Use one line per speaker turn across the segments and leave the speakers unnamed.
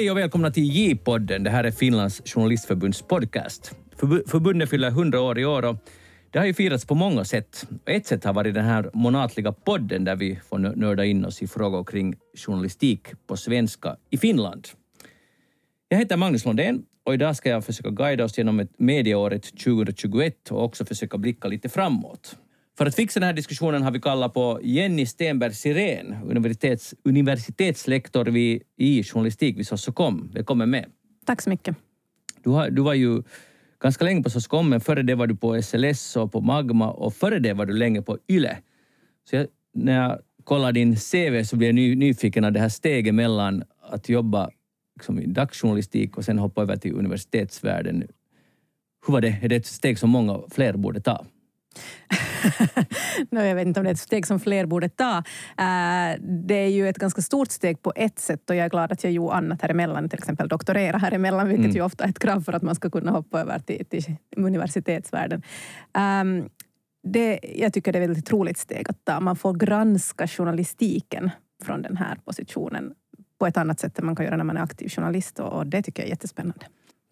Hej och välkomna till J-podden. Det här är Finlands journalistförbunds podcast. Förbundet fyller 100 år i år och det har ju firats på många sätt. Ett sätt har varit den här månatliga podden där vi får nörda in oss i frågor kring journalistik på svenska i Finland. Jag heter Magnus Lundén och idag ska jag försöka guida oss genom ett medieåret 2021 och också försöka blicka lite framåt. För att fixa den här diskussionen har vi kallat på Jenny Stenberg Sirén, universitets, universitetslektor vid, i journalistik vid Sossokom. Välkommen med.
Tack så mycket.
Du, har, du var ju ganska länge på Soskom, men före det var du på SLS och på Magma och före det var du länge på YLE. Så jag, när jag kollar din CV så blir jag ny, nyfiken av det här steget mellan att jobba liksom i dagsjournalistik och sen hoppa över till universitetsvärlden. Hur var det? Är det ett steg som många fler borde ta?
no, jag vet inte om det är ett steg som fler borde ta. Uh, det är ju ett ganska stort steg på ett sätt och jag är glad att jag gjorde annat här emellan, till exempel doktorera här emellan, vilket mm. ju ofta är ett krav för att man ska kunna hoppa över till, till universitetsvärlden. Um, det, jag tycker det är ett väldigt roligt steg att ta. Man får granska journalistiken från den här positionen på ett annat sätt än man kan göra när man är aktiv journalist och det tycker jag är jättespännande.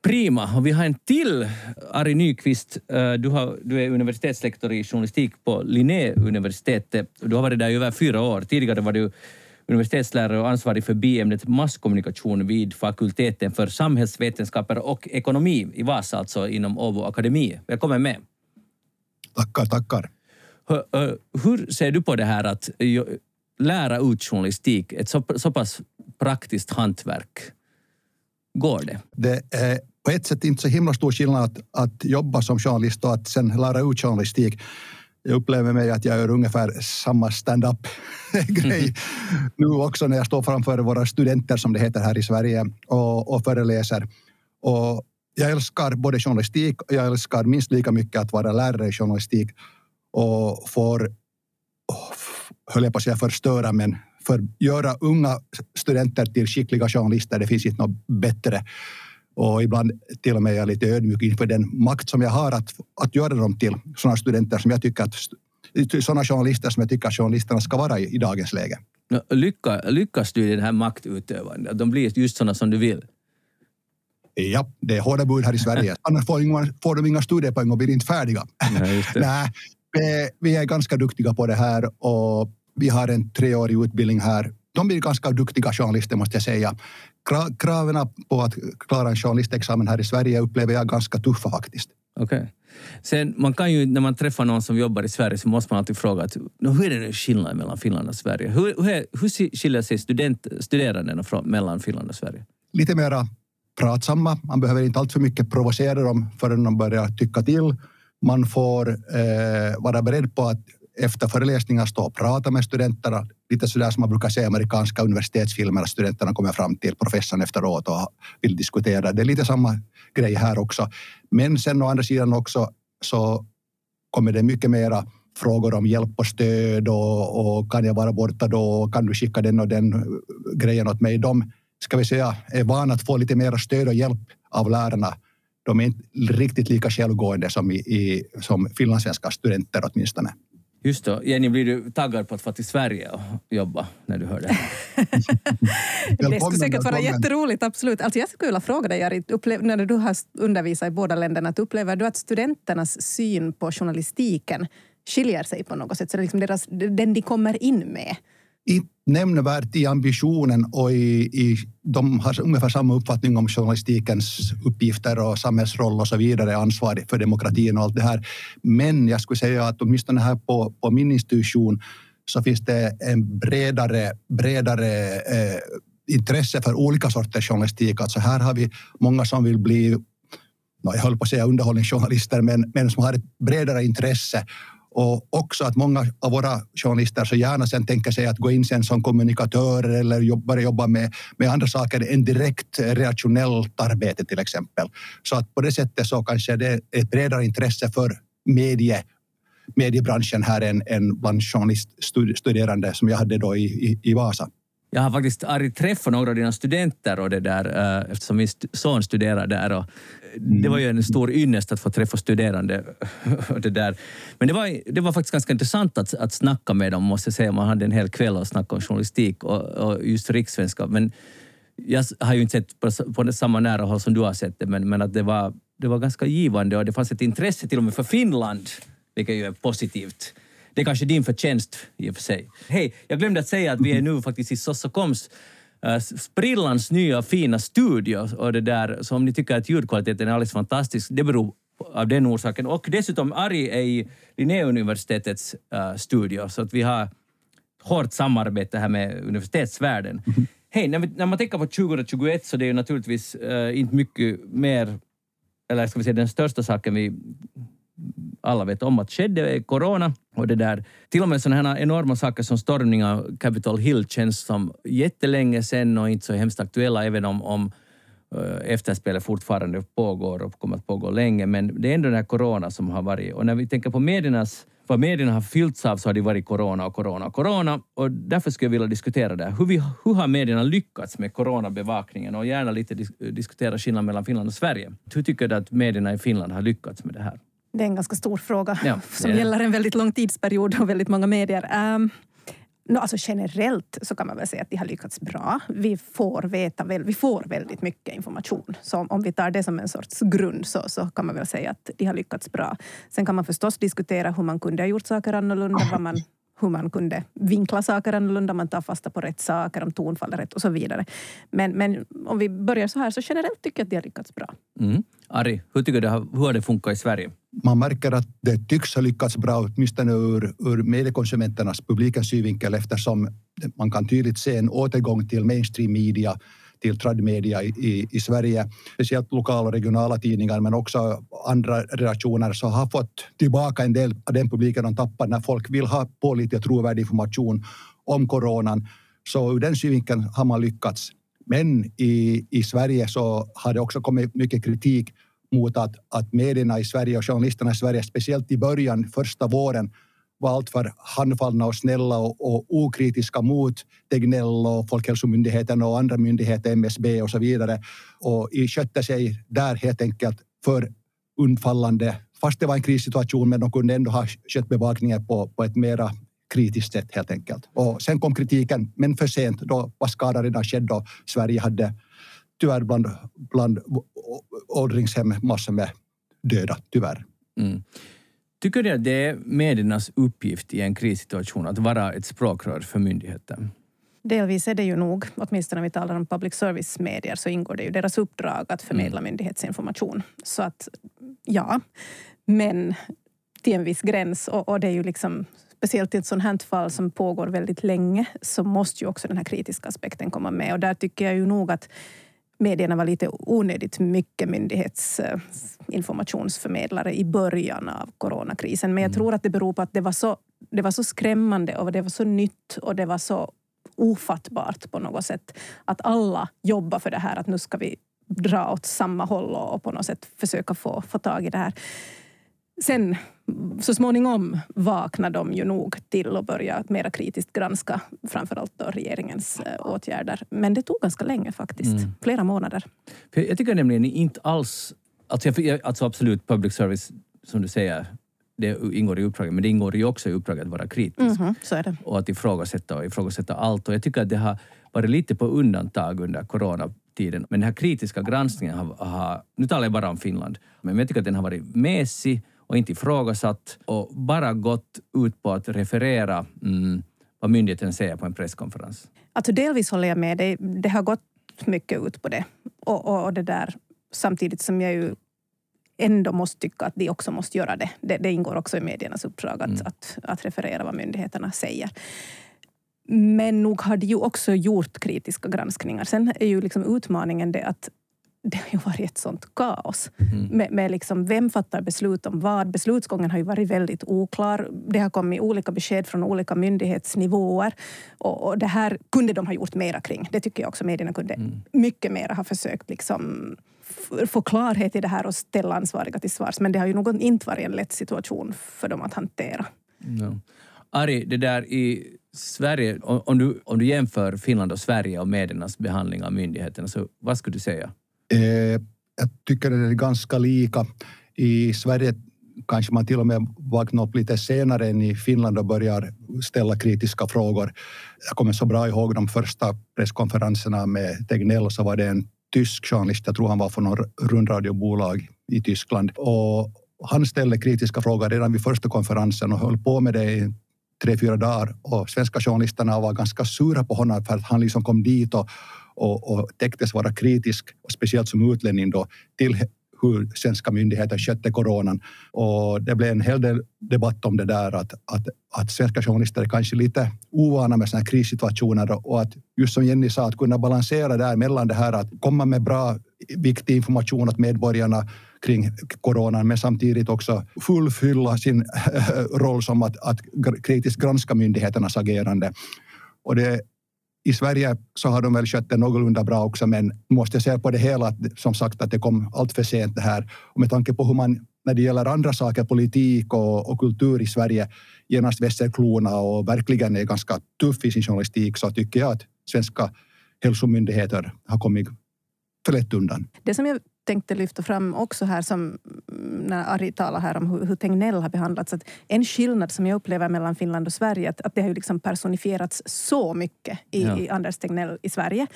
Prima. Och vi har en till, Ari Nyqvist. Eh, du, har, du är universitetslektor i journalistik på Linnéuniversitetet. Du har varit där i över fyra år. Tidigare var du universitetslärare och ansvarig för biämnet masskommunikation vid fakulteten för samhällsvetenskaper och ekonomi i Vasa, alltså inom Åbo Akademi. Välkommen med.
Tackar, tackar.
Hur ser du på det här att lära ut journalistik, ett så, så pass praktiskt hantverk? Går det?
Det är på ett sätt inte så himla stor skillnad att, att jobba som journalist och att sen lära ut journalistik. Jag upplever mig att jag gör ungefär samma stand-up-grej mm. nu också när jag står framför våra studenter, som det heter här i Sverige, och, och föreläser. Och jag älskar både journalistik och jag älskar minst lika mycket att vara lärare i journalistik och får, höll jag på att säga förstöra, men för göra unga studenter till skickliga journalister. Det finns inte något bättre. Och ibland till och med är jag lite ödmjuk inför den makt som jag har att, att göra dem till sådana studenter som jag tycker att sådana journalister som jag tycker att journalisterna ska vara i, i dagens läge.
Lycka, lyckas du i den här maktutövandet? De blir just sådana som du vill?
Ja, det är hårda bud här i Sverige. Annars får, får de inga studiepoäng och blir inte färdiga. Nej, Nej, vi är ganska duktiga på det här och vi har en treårig utbildning här. De blir ganska duktiga journalister måste jag säga. Kraven på att klara en journalistexamen här i Sverige upplever jag ganska tuffa faktiskt.
Okej. Okay. Sen, man kan ju, när man träffar någon som jobbar i Sverige så måste man alltid fråga att, hur är det skillnaden mellan Finland och Sverige? Hur, hur, hur skiljer sig student, studerandena från, mellan Finland och Sverige?
Lite mera pratsamma. Man behöver inte alltför mycket provocera dem förrän de börjar tycka till. Man får eh, vara beredd på att efter föreläsningar stå och prata med studenterna. Lite sådär som man brukar se i amerikanska universitetsfilmer, att studenterna kommer fram till professorn efteråt och vill diskutera. Det är lite samma grej här också. Men sen å andra sidan också så kommer det mycket mera frågor om hjälp och stöd och, och, kan jag vara borta då? Kan du skicka den och den grejen åt mig? De, ska vi säga, är vana att få lite mer stöd och hjälp av lärarna. De är inte riktigt lika självgående som, i, i, som finlandssvenska studenter åtminstone.
Just då. Jenny, blir du taggad på att få till Sverige och jobba när du hör det?
det skulle säkert vara jätteroligt, absolut. Alltså jag skulle vilja fråga dig, Jari, när du har undervisat i båda länderna, att upplever du att studenternas syn på journalistiken skiljer sig på något sätt? Så det är liksom deras, den de kommer in med?
Inte nämnvärt i ambitionen och i, i, de har ungefär samma uppfattning om journalistikens uppgifter och samhällsroll och så vidare, ansvar för demokratin och allt det här. Men jag skulle säga att åtminstone här på, på min institution så finns det en bredare, bredare eh, intresse för olika sorters journalistik. Alltså här har vi många som vill bli jag höll på att säga underhållningsjournalister, men, men som har ett bredare intresse och också att många av våra journalister så gärna sen tänker sig att gå in sen som kommunikatörer eller börja jobba med, med andra saker än direkt reaktionellt arbete till exempel. Så att på det sättet så kanske det är ett bredare intresse för medie mediebranschen här än, än bland journaliststuderande som jag hade då i, i, i Vasa.
Jag har faktiskt aldrig träffat några av dina studenter och det där, eh, eftersom min son studerar där. Och det var ju en stor ynnest att få träffa studerande. Och det där. Men det var, det var faktiskt ganska intressant att, att snacka med dem, måste jag säga. Man hade en hel kväll att snacka om journalistik och, och just rikssvenska. Men jag har ju inte sett på, på samma nära håll som du har sett det, men, men att det var, det var ganska givande och det fanns ett intresse till och med för Finland, vilket ju är positivt. Det är kanske din förtjänst i och för sig. Hej, jag glömde att säga att vi är nu faktiskt i Sossakoms uh, sprillans nya fina studio. Och det där, så om ni tycker att ljudkvaliteten är alldeles fantastisk, det beror av den orsaken. Och dessutom, Ari är i Linnéuniversitetets uh, studio, så att vi har hårt samarbete här med universitetsvärlden. Mm. Hej, när, när, man tänker på 2021 så det är ju naturligtvis uh, inte mycket mer, eller ska vi säga den största saken vi alla vet om att skedde är corona. Och det där. Till och med sådana här enorma saker som stormning av Capitol Hill känns som jättelänge sedan och inte så hemskt aktuella, även om, om eh, efterspelet fortfarande pågår och kommer att pågå länge. Men det är ändå den här corona som har varit. Och när vi tänker på mediernas vad medierna har fyllts av så har det varit corona och corona och corona. Och därför skulle jag vilja diskutera det. Hur, vi, hur har medierna lyckats med coronabevakningen? Och gärna lite dis diskutera skillnaden mellan Finland och Sverige. Hur tycker du att medierna i Finland har lyckats med det här?
Det är en ganska stor fråga ja, som gäller en väldigt lång tidsperiod och väldigt många medier. Um, no, alltså generellt så kan man väl säga att de har lyckats bra. Vi får, veta, vi får väldigt mycket information. Så om vi tar det som en sorts grund så, så kan man väl säga att de har lyckats bra. Sen kan man förstås diskutera hur man kunde ha gjort saker annorlunda, vad man hur man kunde vinkla saker annorlunda, man tar fasta på rätt saker, om tonfall är rätt och så vidare. Men, men om vi börjar så här, så generellt tycker jag att de har lyckats bra.
Mm. Ari, hur tycker du hur har det funkat i Sverige?
Man märker att det tycks ha lyckats bra, åtminstone ur, ur mediekonsumenternas, publikens synvinkel, eftersom man kan tydligt se en återgång till mainstream media till tradmedia i, i, i Sverige, speciellt lokala och regionala tidningar, men också andra redaktioner, så har fått tillbaka en del av den publiken de tappade när folk vill ha pålitlig och trovärdig information om coronan. Så ur den synvinkeln har man lyckats. Men i, i Sverige så har det också kommit mycket kritik mot att, att medierna i Sverige och journalisterna i Sverige, speciellt i början, första våren, var alltför handfallna och snälla och, och okritiska mot Tegnell och Folkhälsomyndigheten och andra myndigheter, MSB och så vidare. Och skötte sig där helt enkelt för undfallande. Fast det var en krissituation, men de kunde ändå ha skött bevakningen på, på ett mera kritiskt sätt helt enkelt. Och sen kom kritiken, men för sent. Då var skadan redan skedd och Sverige hade tyvärr bland, bland åldringshem massor med döda, tyvärr. Mm.
Tycker du att det är mediernas uppgift i en krissituation att vara ett språkrör för myndigheten?
Delvis är det ju nog, åtminstone när vi talar om public service-medier, så ingår det ju deras uppdrag att förmedla mm. myndighetsinformation. Så att ja, men till en viss gräns. Och, och det är ju liksom speciellt i ett sånt här fall som pågår väldigt länge så måste ju också den här kritiska aspekten komma med. Och där tycker jag ju nog att medierna var lite onödigt mycket myndighetsinformationsförmedlare i början av coronakrisen. Men jag mm. tror att det beror på att det var så, det var så skrämmande och det var så nytt och det var så ofattbart på något sätt. Att alla jobbar för det här, att nu ska vi dra åt samma håll och på något sätt försöka få, få tag i det här. Sen så småningom vaknade de ju nog till och började mera kritiskt granska framförallt då regeringens eh, åtgärder. Men det tog ganska länge faktiskt, mm. flera månader.
För jag tycker nämligen inte alls... Alltså, jag, alltså absolut, public service, som du säger, det ingår i uppdraget, men det ingår ju också i uppdraget att vara kritisk. Mm
så är det.
Och att ifrågasätta och ifrågasätta allt. Och jag tycker att det har varit lite på undantag under coronatiden. Men den här kritiska granskningen har, har nu talar jag bara om Finland, men jag tycker att den har varit mesig och inte ifrågasatt och bara gått ut på att referera mm, vad myndigheten säger på en presskonferens.
Alltså delvis håller jag med dig. Det har gått mycket ut på det. Och, och, och det där, samtidigt som jag ju ändå måste tycka att de också måste göra det. Det, det ingår också i mediernas uppdrag att, mm. att, att referera vad myndigheterna säger. Men nog har de ju också gjort kritiska granskningar. Sen är ju liksom utmaningen det att det har ju varit ett sånt kaos. Mm. Med, med liksom, vem fattar beslut om vad? Beslutsgången har ju varit väldigt oklar. Det har kommit olika besked från olika myndighetsnivåer. Och, och det här kunde de ha gjort mera kring. Det tycker jag också medierna kunde mm. mycket mer ha försökt liksom få klarhet i det här och ställa ansvariga till svars. Men det har ju nog inte varit en lätt situation för dem att hantera.
No. Ari, det där i Sverige, om du, om du jämför Finland och Sverige och mediernas behandling av myndigheterna, så vad skulle du säga?
Eh, jag tycker det är ganska lika. I Sverige kanske man till och med vaknar upp lite senare än i Finland och börjar ställa kritiska frågor. Jag kommer så bra ihåg de första presskonferenserna med Tegnell så var det en tysk journalist, jag tror han var från något rundradiobolag i Tyskland. Och han ställde kritiska frågor redan vid första konferensen och höll på med det i tre, fyra dagar. Och svenska journalisterna var ganska sura på honom för att han liksom kom dit och, och, och täcktes vara kritisk, och speciellt som utlänning då, till hur svenska myndigheter skötte coronan. Och det blev en hel del debatt om det där att, att, att svenska journalister är kanske lite ovana med sådana här krissituationer och att just som Jenny sa, att kunna balansera där mellan det här att komma med bra, viktig information åt medborgarna kring coronan men samtidigt också fullfylla sin roll som att, att kritiskt granska myndigheternas agerande. Och det i Sverige så har de väl skött det någorlunda bra också, men måste jag se på det hela, som sagt, att det kom allt för sent det här. Och med tanke på hur man när det gäller andra saker, politik och, och kultur i Sverige, genast västerklona och verkligen är ganska tuff i sin journalistik, så tycker jag att svenska hälsomyndigheter har kommit för lätt undan.
Det som jag tänkte lyfta fram också här som när Ari talar här om hur, hur Tegnell har behandlats. Att en skillnad som jag upplever mellan Finland och Sverige att, att det har ju liksom personifierats så mycket i, ja. i Anders Tegnell i Sverige.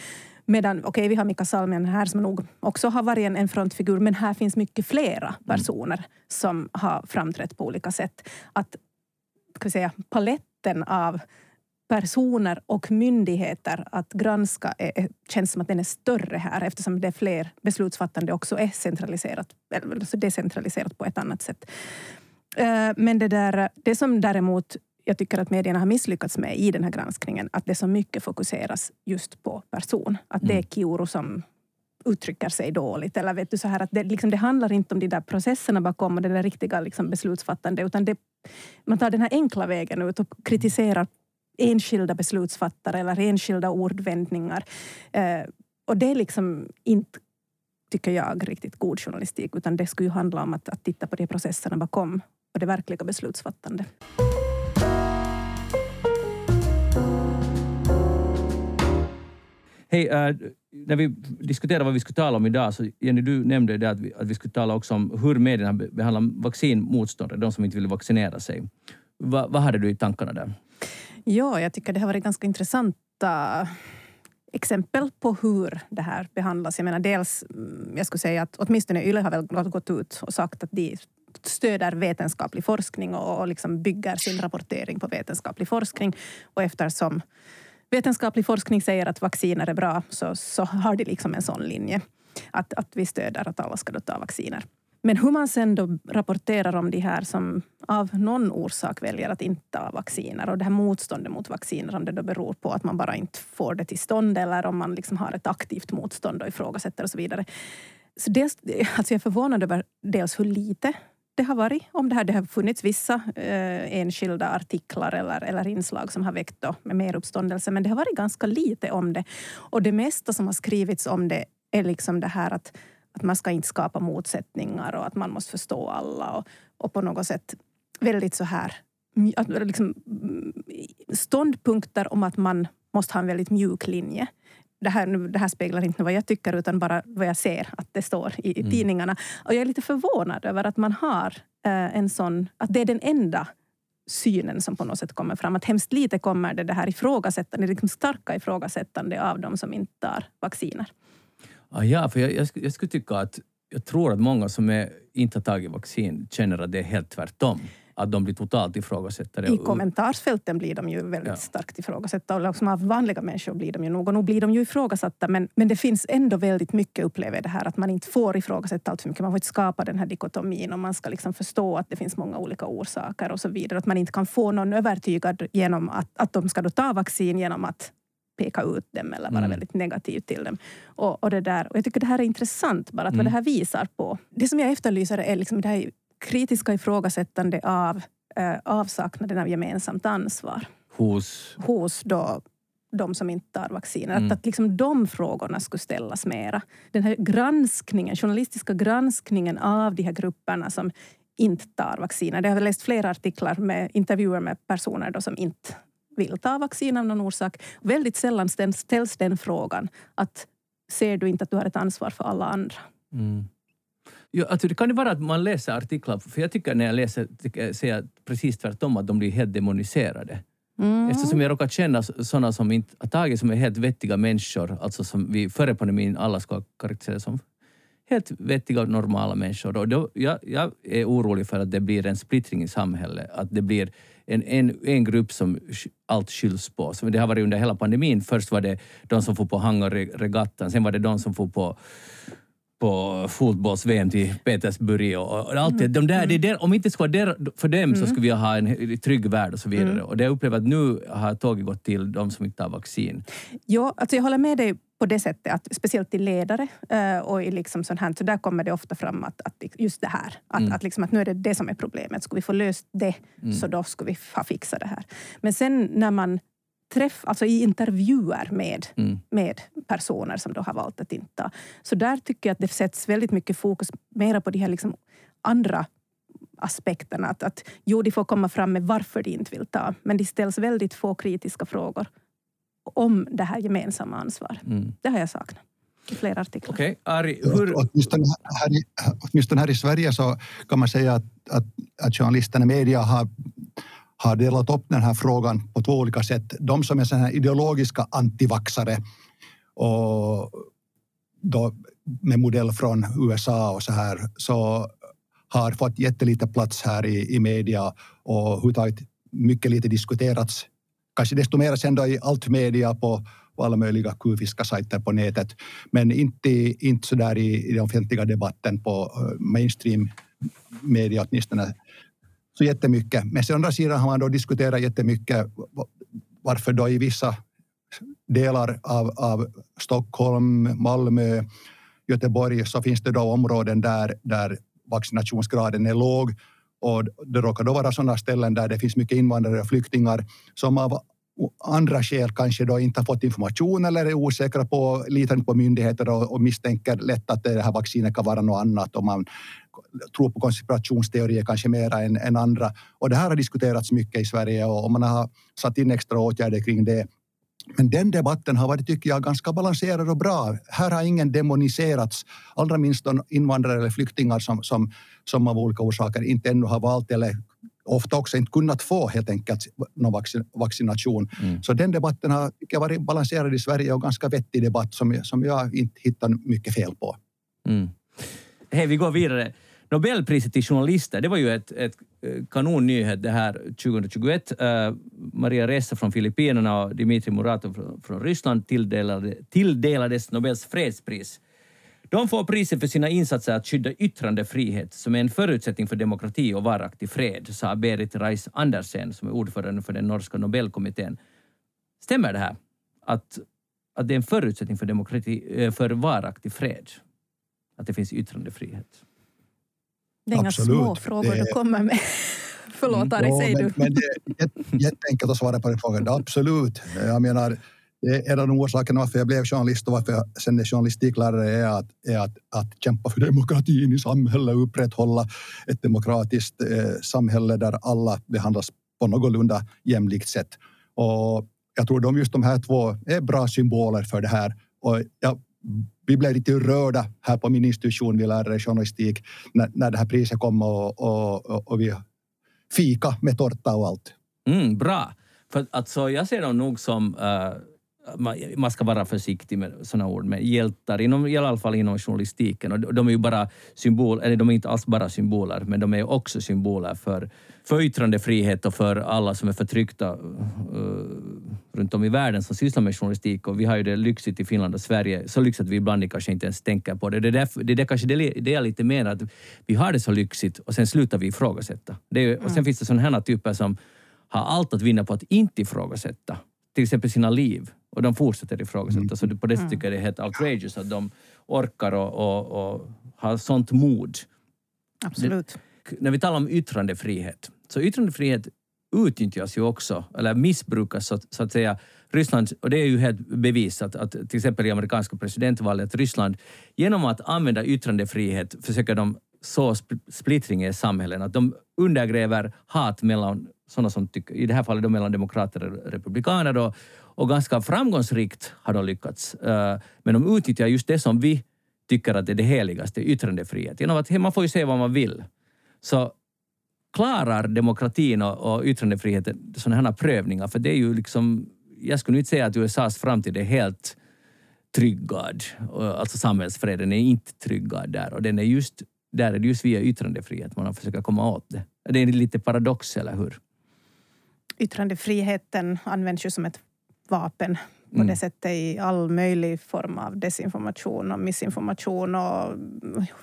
Medan, okej, okay, vi har Mika Salminen här som nog också har varit en, en frontfigur, men här finns mycket flera mm. personer mm. som har framträtt på olika sätt. Att, ska vi säga, paletten av personer och myndigheter att granska är, känns som att den är större här eftersom det är fler beslutsfattande också är centraliserat, alltså decentraliserat på ett annat sätt. Eh, men det, där, det som däremot jag tycker att medierna har misslyckats med i den här granskningen, att det så mycket fokuseras just på person. Att det är mm. Kiuru som uttrycker sig dåligt. Eller vet du, så här att det, liksom, det handlar inte om de där processerna bakom och det där riktiga liksom, beslutsfattande, utan det, man tar den här enkla vägen ut och kritiserar enskilda beslutsfattare eller enskilda ordvändningar. Eh, och det är liksom inte, tycker jag, riktigt god journalistik utan det skulle ju handla om att, att titta på de processerna bakom och det verkliga beslutsfattandet.
Hej, äh, när vi diskuterade vad vi skulle tala om idag, så Jenny, du nämnde det att vi, att vi skulle tala också om hur medierna behandlar vaccinmotståndare, de som inte vill vaccinera sig. Va, vad hade du i tankarna där?
Ja, jag tycker det har varit ganska intressanta exempel på hur det här behandlas. Jag menar dels, mm, jag skulle säga att åtminstone YLE har väl gått ut och sagt att de stöder vetenskaplig forskning och liksom bygger sin rapportering på vetenskaplig forskning. Och eftersom vetenskaplig forskning säger att vacciner är bra så, så har de liksom en sån linje att, att vi stöder att alla ska ta vacciner. Men hur man sen då rapporterar om de här som av någon orsak väljer att inte ta vacciner och det här motståndet mot vacciner, om det då beror på att man bara inte får det till stånd eller om man liksom har ett aktivt motstånd och ifrågasätter och så vidare. Så dels, alltså jag är förvånad över dels hur lite det har varit om det här. Det har funnits vissa eh, enskilda artiklar eller, eller inslag som har väckt då med mer uppståndelse, men det har varit ganska lite om det. Och det mesta som har skrivits om det är liksom det här att att man ska inte skapa motsättningar och att man måste förstå alla och, och på något sätt väldigt så här att liksom, ståndpunkter om att man måste ha en väldigt mjuk linje. Det här, det här speglar inte vad jag tycker utan bara vad jag ser att det står i, mm. tidningarna. Och jag är lite förvånad över att man har eh, en sån, att det är den enda synen som på något sätt kommer fram. Att hemskt lite kommer det, det här ifrågasättande, liksom starka ifrågasättande av de som inte tar vacciner.
Ah, ja, för jag, jag, jag skulle tycka att jag tror att många som är, inte har tagit vaccin känner att det är helt tvärtom. Att de blir totalt ifrågasättade.
I kommentarsfälten blir de ju väldigt ja. starkt ifrågasatta. Och liksom av vanliga människor blir de ju nog. Och nog blir de ju ifrågasatta. Men, men det finns ändå väldigt mycket, upplever det här, att man inte får ifrågasätta allt för mycket. Man får inte skapa den här dikotomin och man ska liksom förstå att det finns många olika orsaker och så vidare. Att man inte kan få någon övertygad genom att, att de ska då ta vaccin genom att peka ut dem eller vara mm. väldigt negativ till dem. Och, och, det där. och jag tycker det här är intressant, bara att mm. vad det här visar på. Det som jag efterlyser är liksom det här kritiska ifrågasättande av eh, avsaknaden av gemensamt ansvar.
Hos?
Hos då de som inte tar vacciner. Mm. Att, att liksom de frågorna skulle ställas mera. Den här granskningen, journalistiska granskningen av de här grupperna som inte tar vacciner. Jag har läst flera artiklar med intervjuer med personer då som inte vill ta vaccin av någon orsak. Väldigt sällan ställs den frågan att ser du inte att du har ett ansvar för alla andra?
Mm. Ja, alltså det kan ju vara att man läser artiklar, för jag tycker när jag läser, tycker, ser jag precis tvärtom att de blir helt demoniserade. Mm. Eftersom jag råkar känna sådana som inte har tagit som är helt vettiga människor, alltså som vi före pandemin alla ska karaktärisera som helt vettiga och normala människor. Och då, jag, jag är orolig för att det blir en splittring i samhället, att det blir en, en, en grupp som allt skylls på. Så det har varit under hela pandemin. Först var det de som får på hangarregattan, sen var det de som får på på fotbolls-VM till Petersburg och, allt det. De där, det där, om inte skulle vara där för dem mm. så skulle vi ha en trygg värld och så vidare. Mm. Och det jag upplever att nu har tåget gått till de som inte har vaccin.
Ja, alltså jag håller med dig på det sättet att speciellt i ledare eh, och i liksom sånt här, så där kommer det ofta fram att, att just det här, att, mm. att, liksom, att nu är det det som är problemet. Ska vi få löst det mm. så då ska vi ha fixat det här. Men sen när man träff, alltså i intervjuer med, mm. med personer som då har valt att inte ta. Så där tycker jag att det sätts väldigt mycket fokus mera på de här liksom andra aspekterna. Att, att jo, de får komma fram med varför de inte vill ta, men det ställs väldigt få kritiska frågor om det här gemensamma ansvaret. Mm. Det har jag saknat i flera artiklar.
Okay. Ari, hur...
åtminstone, här i, åtminstone här i Sverige så kan man säga att, att, att journalisterna, media har har delat upp den här frågan på två olika sätt. De som är såna här ideologiska antivaxare och då med modell från USA och så här så har fått jättelite plats här i, i media och överhuvudtaget mycket lite diskuterats. Kanske desto mer sen då i allt media på, på alla möjliga kufiska sajter på nätet. Men inte, inte så där i, i den offentliga debatten på eh, mainstream media åtminstone så jättemycket. Men å andra sidan har man då diskuterat jättemycket varför då i vissa delar av, av Stockholm, Malmö, Göteborg så finns det då områden där, där vaccinationsgraden är låg och det råkar då vara sådana ställen där det finns mycket invandrare och flyktingar som av andra skäl kanske då inte har fått information eller är osäkra på, litar inte på myndigheter och, och misstänker lätt att det här vaccinet kan vara något annat och man tror på konspirationsteorier kanske mera än, än andra. Och det här har diskuterats mycket i Sverige och, och man har satt in extra åtgärder kring det. Men den debatten har varit, tycker jag, ganska balanserad och bra. Här har ingen demoniserats, allra minst invandrare eller flyktingar som, som, som av olika orsaker inte ännu har valt eller ofta också inte kunnat få helt enkelt någon vaccination. Mm. Så den debatten har jag, varit balanserad i Sverige och ganska vettig debatt som, som jag inte hittar mycket fel på.
Mm. Hej, vi går vidare. Nobelpriset till journalister, det var ju ett, ett eh, kanonnyhet det här 2021. Uh, eh, Maria Ressa från Filippinerna och Dmitrij Muratov från, från Ryssland tilldelade, tilldelades Nobels fredspris. De får priset för sina insatser att skydda yttrandefrihet som är en förutsättning för demokrati och varaktig fred, sa Berit Reis Andersen som är ordförande för den norska Nobelkommittén. Stämmer det här? Att, att det är en förutsättning för demokrati, eh, för varaktig fred? Att det finns yttrandefrihet?
Det är inga Absolut. små frågor det... du kommer med. Förlåt Ari, mm. säg du.
Men det är jätteenkelt att svara på den frågan. Absolut. Jag menar, Eh, en av de orsakerna varför jag blev journalist och varför jag sen är journalistiklärare är att, är att, att kämpa för demokratin i samhället och upprätthålla ett demokratiskt eh, samhälle där alla behandlas på någorlunda jämlikt sätt. Och jag tror de just de här två är bra symboler för det här. Och jag vi blev lite rörda här på min institution, vi lärare journalistik, när, när det här priset kom och, och, och, och vi fika med tårta och allt.
Mm, bra. För alltså, jag ser dem nog som uh, man ska vara försiktig med sådana ord, med hjältar, inom, i alla fall inom journalistiken. Och de är ju bara symbol, eller de är inte alls bara symboler, men de är också symboler för, för yttrandefrihet och för alla som är förtryckta uh, runt om i världen som sysslar med journalistik. Och vi har ju det lyxigt i Finland och Sverige, så lyxigt att vi ibland kanske inte ens tänker på det. Det är, därför, det är kanske det, det är lite mer att vi har det så lyxigt och sen slutar vi ifrågasätta. Det är, och sen mm. finns det sådana här typer som har allt att vinna på att inte ifrågasätta till exempel sina liv och de fortsätter ifrågasätta. Mm. Så på det sättet tycker jag det är helt outrageous att de orkar och, och, och har sånt mod.
Absolut.
Det, när vi talar om yttrandefrihet, så yttrandefrihet utnyttjas ju också, eller missbrukas så, så att säga. Ryssland, och det är ju helt bevisat, att till exempel i amerikanska presidentvalet, att Ryssland genom att använda yttrandefrihet försöker de så splittring i samhällen, att de undergräver hat mellan sådana som tycker, i det här fallet då mellan demokrater och republikaner då, och ganska framgångsrikt har de lyckats. Eh, men de utnyttjar just det som vi tycker att det är det heligaste, yttrandefrihet. Genom att man får ju säga vad man vill. Så klarar demokratin och, och yttrandefriheten sådana här prövningar? För det är ju liksom, jag skulle inte säga att USAs framtid är helt tryggad. Eh, alltså samhällsfreden är inte tryggad där och den är just, där är det just via yttrandefrihet man försöker komma åt det. Det är lite paradox, eller hur?
Yttrandefriheten används ju som ett vapen på mm. det sättet i all möjlig form av desinformation och missinformation och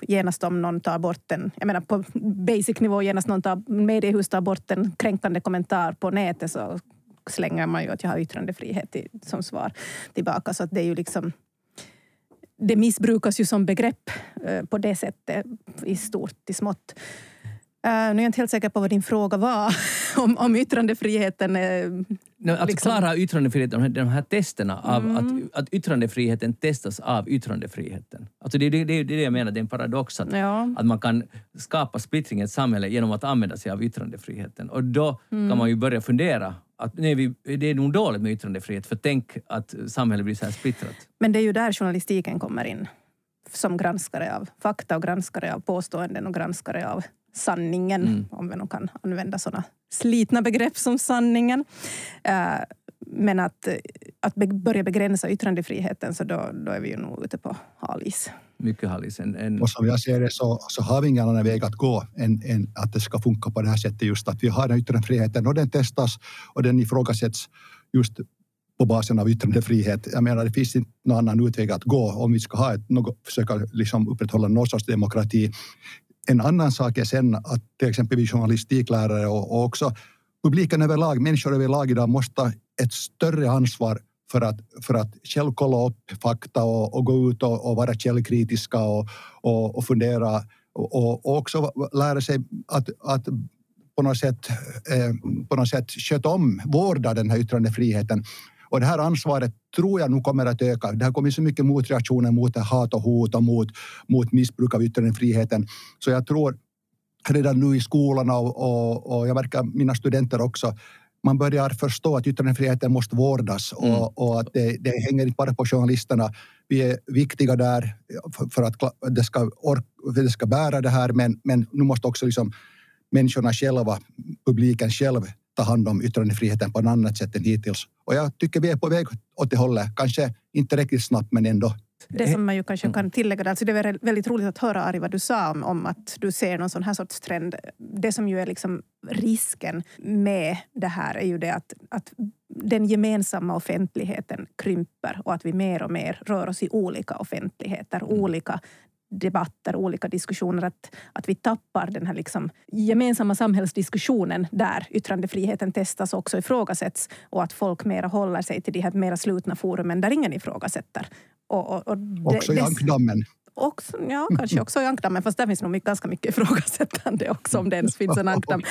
genast om någon tar bort en, jag menar på basic nivå, genast någon tar, mediehus tar bort en kränkande kommentar på nätet så slänger man ju att jag har yttrandefrihet i, som svar tillbaka. Så att det är ju liksom det missbrukas ju som begrepp eh, på det sättet i stort, i smått. Uh, nu är jag inte helt säker på vad din fråga var, om, om yttrandefriheten. Uh,
no, att liksom... klara yttrandefriheten, de här, de här testerna av mm. att, att yttrandefriheten testas av yttrandefriheten. Alltså det, det, det, det är det jag menar, det är en paradox att, ja. att man kan skapa splittring i ett samhälle genom att använda sig av yttrandefriheten. Och då mm. kan man ju börja fundera att nej, vi, det är nog dåligt med yttrandefrihet, för tänk att samhället blir så här splittrat.
Men det är ju där journalistiken kommer in, som granskare av fakta och granskare av påståenden och granskare av sanningen, mm. om vi nu kan använda sådana slitna begrepp som sanningen. Uh, men att, att börja begränsa yttrandefriheten, så då, då är vi ju nog ute på halis.
Mycket halis. En, en...
Och som jag ser det så, så har vi ingen annan väg att gå än, än att det ska funka på det här sättet. Just att vi har den yttrandefriheten och den testas och den ifrågasätts just på basen av yttrandefrihet. Jag menar, det finns inte någon annan utväg att gå om vi ska ha ett, något, försöka liksom upprätthålla någon sorts demokrati. En annan sak är sen att till exempel vi journalistiklärare och, och också publiken överlag, människor överlag idag måste ha ett större ansvar för att, för att själv kolla upp fakta och, och gå ut och, och, vara källkritiska och, och, och fundera och, och också lära sig att, att på något sätt, eh, på något sätt sköta om, vårda den här yttrandefriheten. Och det här ansvaret tror jag nog kommer att öka. Det har kommit så mycket motreaktioner mot hat och hot och mot, mot missbruk av yttrandefriheten. Så jag tror redan nu i skolan och, och, och jag verkar mina studenter också man börjar förstå att yttrandefriheten måste vårdas mm. och, och, att det, det, hänger inte bara på journalisterna. Vi är viktiga där för att det ska, för det ska bära det här men, men nu måste också liksom människorna själva, publiken själv ta hand om yttrandefriheten på ett annat sätt än hittills. Och jag tycker vi är på väg åt det hållet. Kanske inte riktigt snabbt men ändå.
Det som man ju kanske kan tillägga, alltså det är väldigt roligt att höra Ari vad du sa om, om att du ser någon sån här sorts trend. Det som ju är liksom risken med det här är ju det att, att den gemensamma offentligheten krymper och att vi mer och mer rör oss i olika offentligheter, mm. olika debatter, olika diskussioner, att, att vi tappar den här liksom gemensamma samhällsdiskussionen där yttrandefriheten testas och också ifrågasätts och att folk mera håller sig till de här mera slutna forumen där ingen ifrågasätter.
Och, och, och det, också i ankdammen.
Också, ja, kanske också i ankdammen, fast där finns nog ganska mycket ifrågasättande också om det ens finns en ankdamm.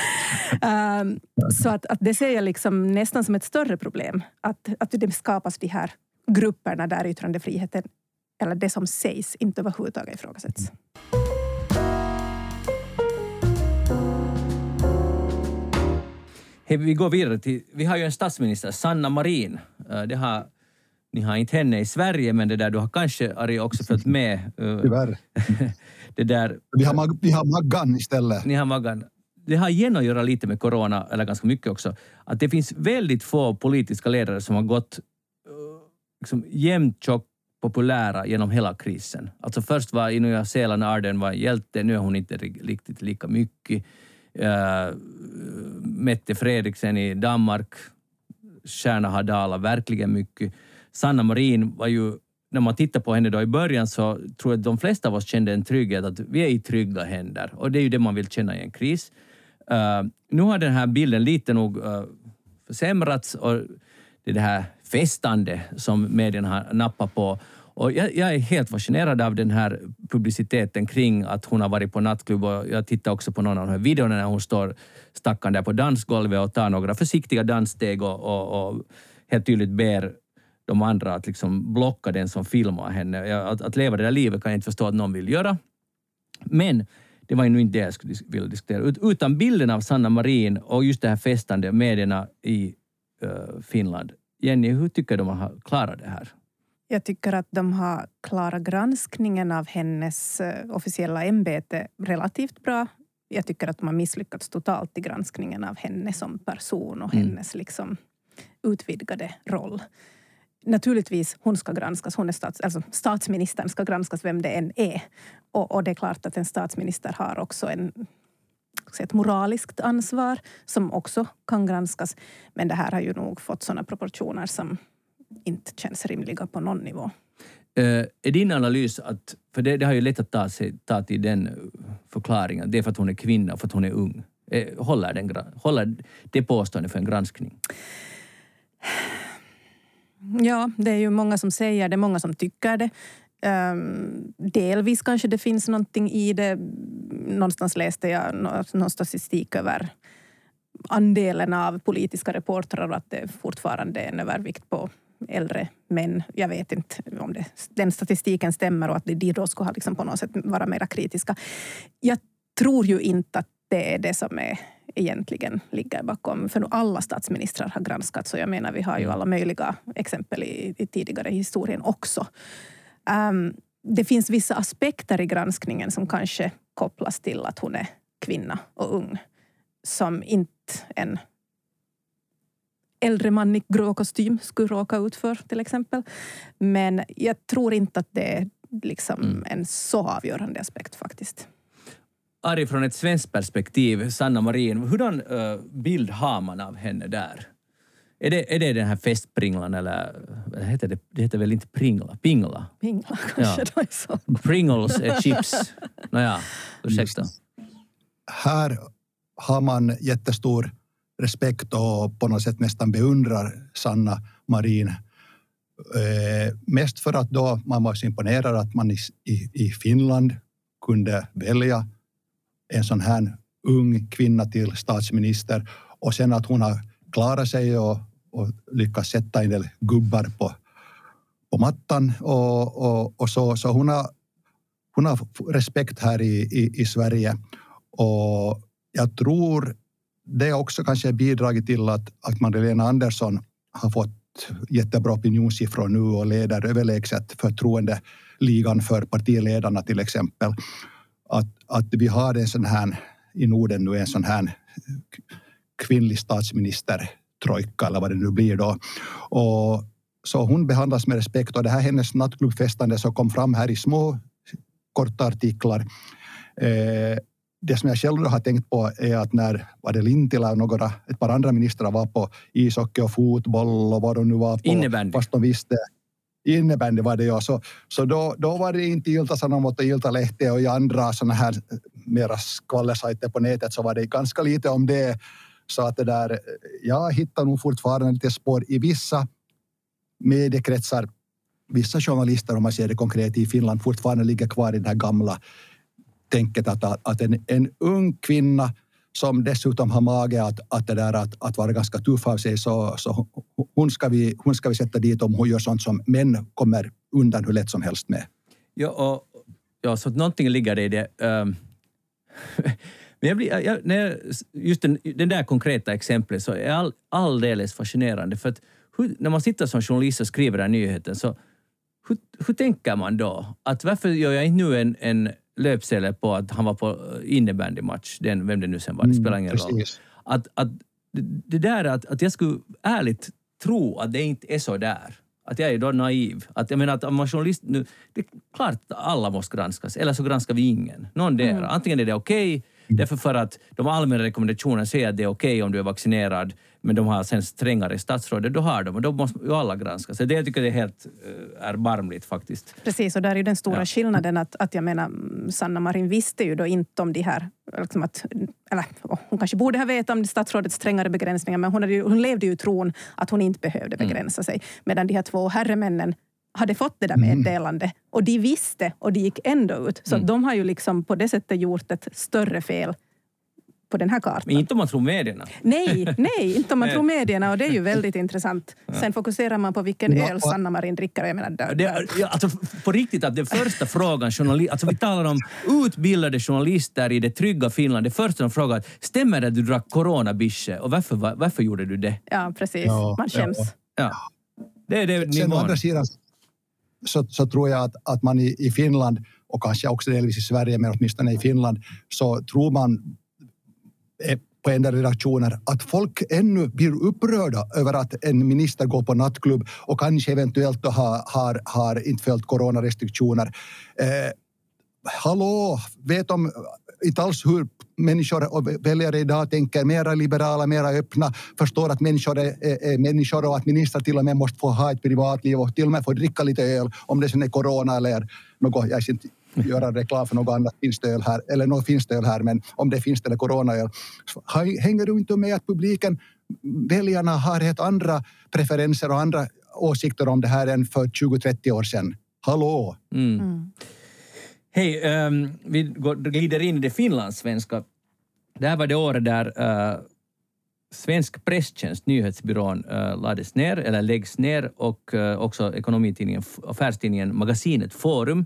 Um, så att, att det ser jag liksom nästan som ett större problem, att, att det skapas de här grupperna där yttrandefriheten eller det som sägs inte överhuvudtaget ifrågasätts.
Hey, vi går vidare till, vi har ju en statsminister, Sanna Marin. Eh, det har, ni har inte henne i Sverige, men det där, du har kanske, Ari, också följt med.
Eh, Tyvärr.
det där,
vi, har Mag, vi har Maggan istället.
Ni har Maggan. Det har igen att göra lite med corona, eller ganska mycket också, att det finns väldigt få politiska ledare som har gått eh, liksom, jämnt tjock populära genom hela krisen. Alltså först var i Nya Zeeland Arden var hjälte, nu är hon inte riktigt lika mycket. Uh, Mette Fredriksen i Danmark, stjärna har dalat verkligen mycket. Sanna Marin var ju, när man tittar på henne då i början så tror jag att de flesta av oss kände en trygghet att vi är i trygga händer och det är ju det man vill känna i en kris. Uh, nu har den här bilden lite nog uh, försämrats och det det här festande som medierna har nappat på. Och jag, jag, är helt fascinerad av den här publiciteten kring att hon har varit på nattklubb och jag tittar också på någon av de här videorna när hon står stackaren där på dansgolvet och tar några försiktiga danssteg och, och, och helt tydligt ber de andra att liksom blocka den som filmar henne. Att, att leva det där livet kan jag inte förstå att någon vill göra. Men det var ju nu inte det jag skulle vilja diskutera. Utan bilden av Sanna Marin och just det här festande medierna i uh, Finland Jenny, hur tycker du man har klarat det här?
Jag tycker att de har klarat granskningen av hennes eh, officiella ämbete relativt bra. Jag tycker att de har misslyckats totalt i granskningen av henne som person och mm. hennes liksom utvidgade roll. Naturligtvis, hon ska granskas. Hon är stats, alltså statsministern ska granskas vem det än är. Och, och det är klart att en statsminister har också en, ett moraliskt ansvar som också kan granskas. Men det här har ju nog fått sådana proportioner som inte känns rimliga på någon nivå.
Uh, är din analys att, för det, det, har ju lätt att ta, sig, ta till den förklaringen, det är för att hon är kvinna och för att hon är ung. Uh, håller, den, håller det påståendet för en granskning?
Ja, det är ju många som säger det, många som tycker det. Um, delvis kanske det finns någonting i det. Någonstans läste jag någon statistik över andelen av politiska reportrar och att det fortfarande är en övervikt på äldre män. Jag vet inte om det, den statistiken stämmer och att de då skulle ha liksom på något sätt vara mer kritiska. Jag tror ju inte att det är det som är egentligen ligger bakom. För nu alla statsministrar har granskats och jag menar vi har ju mm. alla möjliga exempel i, i tidigare historien också. Um, det finns vissa aspekter i granskningen som kanske kopplas till att hon är kvinna och ung som inte en äldre man i grå kostym skulle råka ut för till exempel. Men jag tror inte att det är liksom mm. en så avgörande aspekt faktiskt.
Ari, från ett svenskt perspektiv, Sanna Marin, hurdan uh, bild har man av henne där? Är det, är det den här festpringlan eller vad heter det? Det heter väl inte pringla? Pingla?
Pingla kanske ja. då är så.
Pringles är chips. Nåja, ursäkta.
Här har man jättestor respekt och på något sätt nästan beundrar Sanna Marin. Eh, mest för att då man var så imponerad att man i, i, i Finland kunde välja en sån här ung kvinna till statsminister och sen att hon har klarat sig och, och lyckats sätta en del gubbar på, på mattan och, och, och så. Så hon har, hon har respekt här i, i, i Sverige och jag tror det också kanske bidragit till att, att Magdalena Andersson har fått jättebra opinionssiffror nu och leder överlägset förtroendeligan för partiledarna till exempel att, att vi har en sån här i Norden nu en sån här kvinnlig statsminister trojka eller vad det nu blir då. Och så hon behandlas med respekt och det här hennes nattklubbfestande som kom fram här i små korta artiklar. Eh, det som jag själv har tänkt på är att när var det Lintilä och några, ett par andra ministrar var på ishockey och fotboll och vad de nu var på.
Innebandy.
Fast de visste innebandy var det ja. Så, så då, då var det inte Ilta-Sanomat och Ilta-Lehti och i andra sådana här mera skvallersajter på nätet så var det ganska lite om det. Så att det där, jag hittar nog fortfarande lite spår i vissa mediekretsar. Vissa journalister, om man ser det konkret i Finland, fortfarande ligger kvar i det här gamla tänket att, att en, en ung kvinna som dessutom har mage att, att, det där, att, att vara ganska tuff av sig, så, så hon, ska vi, hon ska vi sätta dit om hon gör sånt som män kommer undan hur lätt som helst med.
Ja, och, ja så någonting ligger det i det. Um, men jag blir, jag, när just den, den där konkreta exemplet så är all, alldeles fascinerande. För att hur, när man sitter som journalist och skriver den nyheten så hur, hur tänker man då? Att varför gör jag inte nu en, en löpsedel på att han var på innebandymatch, den, vem det nu sen var, det spelar ingen roll. Att, att det där att, att jag skulle ärligt tro att det inte är så där. Att jag är då naiv. Att jag menar att om man journalist nu, det är klart att alla måste granskas, eller så granskar vi ingen. Någon där. Mm. Antingen är det okej, okay, därför för att de allmänna rekommendationerna säger att det är okej okay om du är vaccinerad, men de har sen strängare statsråd, då har de och då måste ju alla granskas. Så det jag tycker det är helt uh, erbarmligt faktiskt.
Precis, och där är ju den stora ja. skillnaden att, att jag menar, Sanna Marin visste ju då inte om de här, liksom att, eller hon kanske borde ha vetat om statsrådets strängare begränsningar, men hon, hade hon levde ju i tron att hon inte behövde mm. begränsa mm. sig. Medan de här två herremännen hade fått det där mm. meddelandet och de visste och de gick ändå ut. Så mm. de har ju liksom på det sättet gjort ett större fel på den här kartan.
Men inte om man tror medierna.
Nej, nej inte om man tror medierna och det är ju väldigt intressant. Sen fokuserar man på vilken öl Sanna Marin dricker. Jag menar,
det, ja, alltså, på riktigt, att den första frågan, journalist, alltså vi talar om utbildade journalister i det trygga Finland. Det första de frågar stämmer det att du drack coronabische och varför, varför gjorde du det?
Ja, precis. Ja, man skäms.
Ja. Det är det
Sen å andra sidan så, så tror jag att, att man i, i Finland och kanske också delvis i Sverige, men åtminstone i Finland, så tror man eh, på en del redaktioner att folk ännu blir upprörda över att en minister går på nattklubb och kanske eventuellt har, har, har inte följt coronarestriktioner. Eh, hallå, vet de inte alls hur människor och väljare idag tänker, mera liberala, mera öppna, förstår att människor är, är, är människor och att ministrar till och med måste få ha ett privatliv och till och med få dricka lite öl om det sen är corona eller något, jag ska inte göra reklam för något annat finstöl här, eller något finstöl här, men om det finns eller coronaöl. Hänger du inte med att publiken, väljarna har helt andra preferenser och andra åsikter om det här än för 20-30 år sedan? Hallå! Mm. Mm.
Hej, um, vi går, glider in i det finlandssvenska. Det här var det året där uh, Svensk presstjänst, nyhetsbyrån, uh, lades ner, eller läggs ner, och uh, också ekonomitidningen, affärstidningen Magasinet Forum.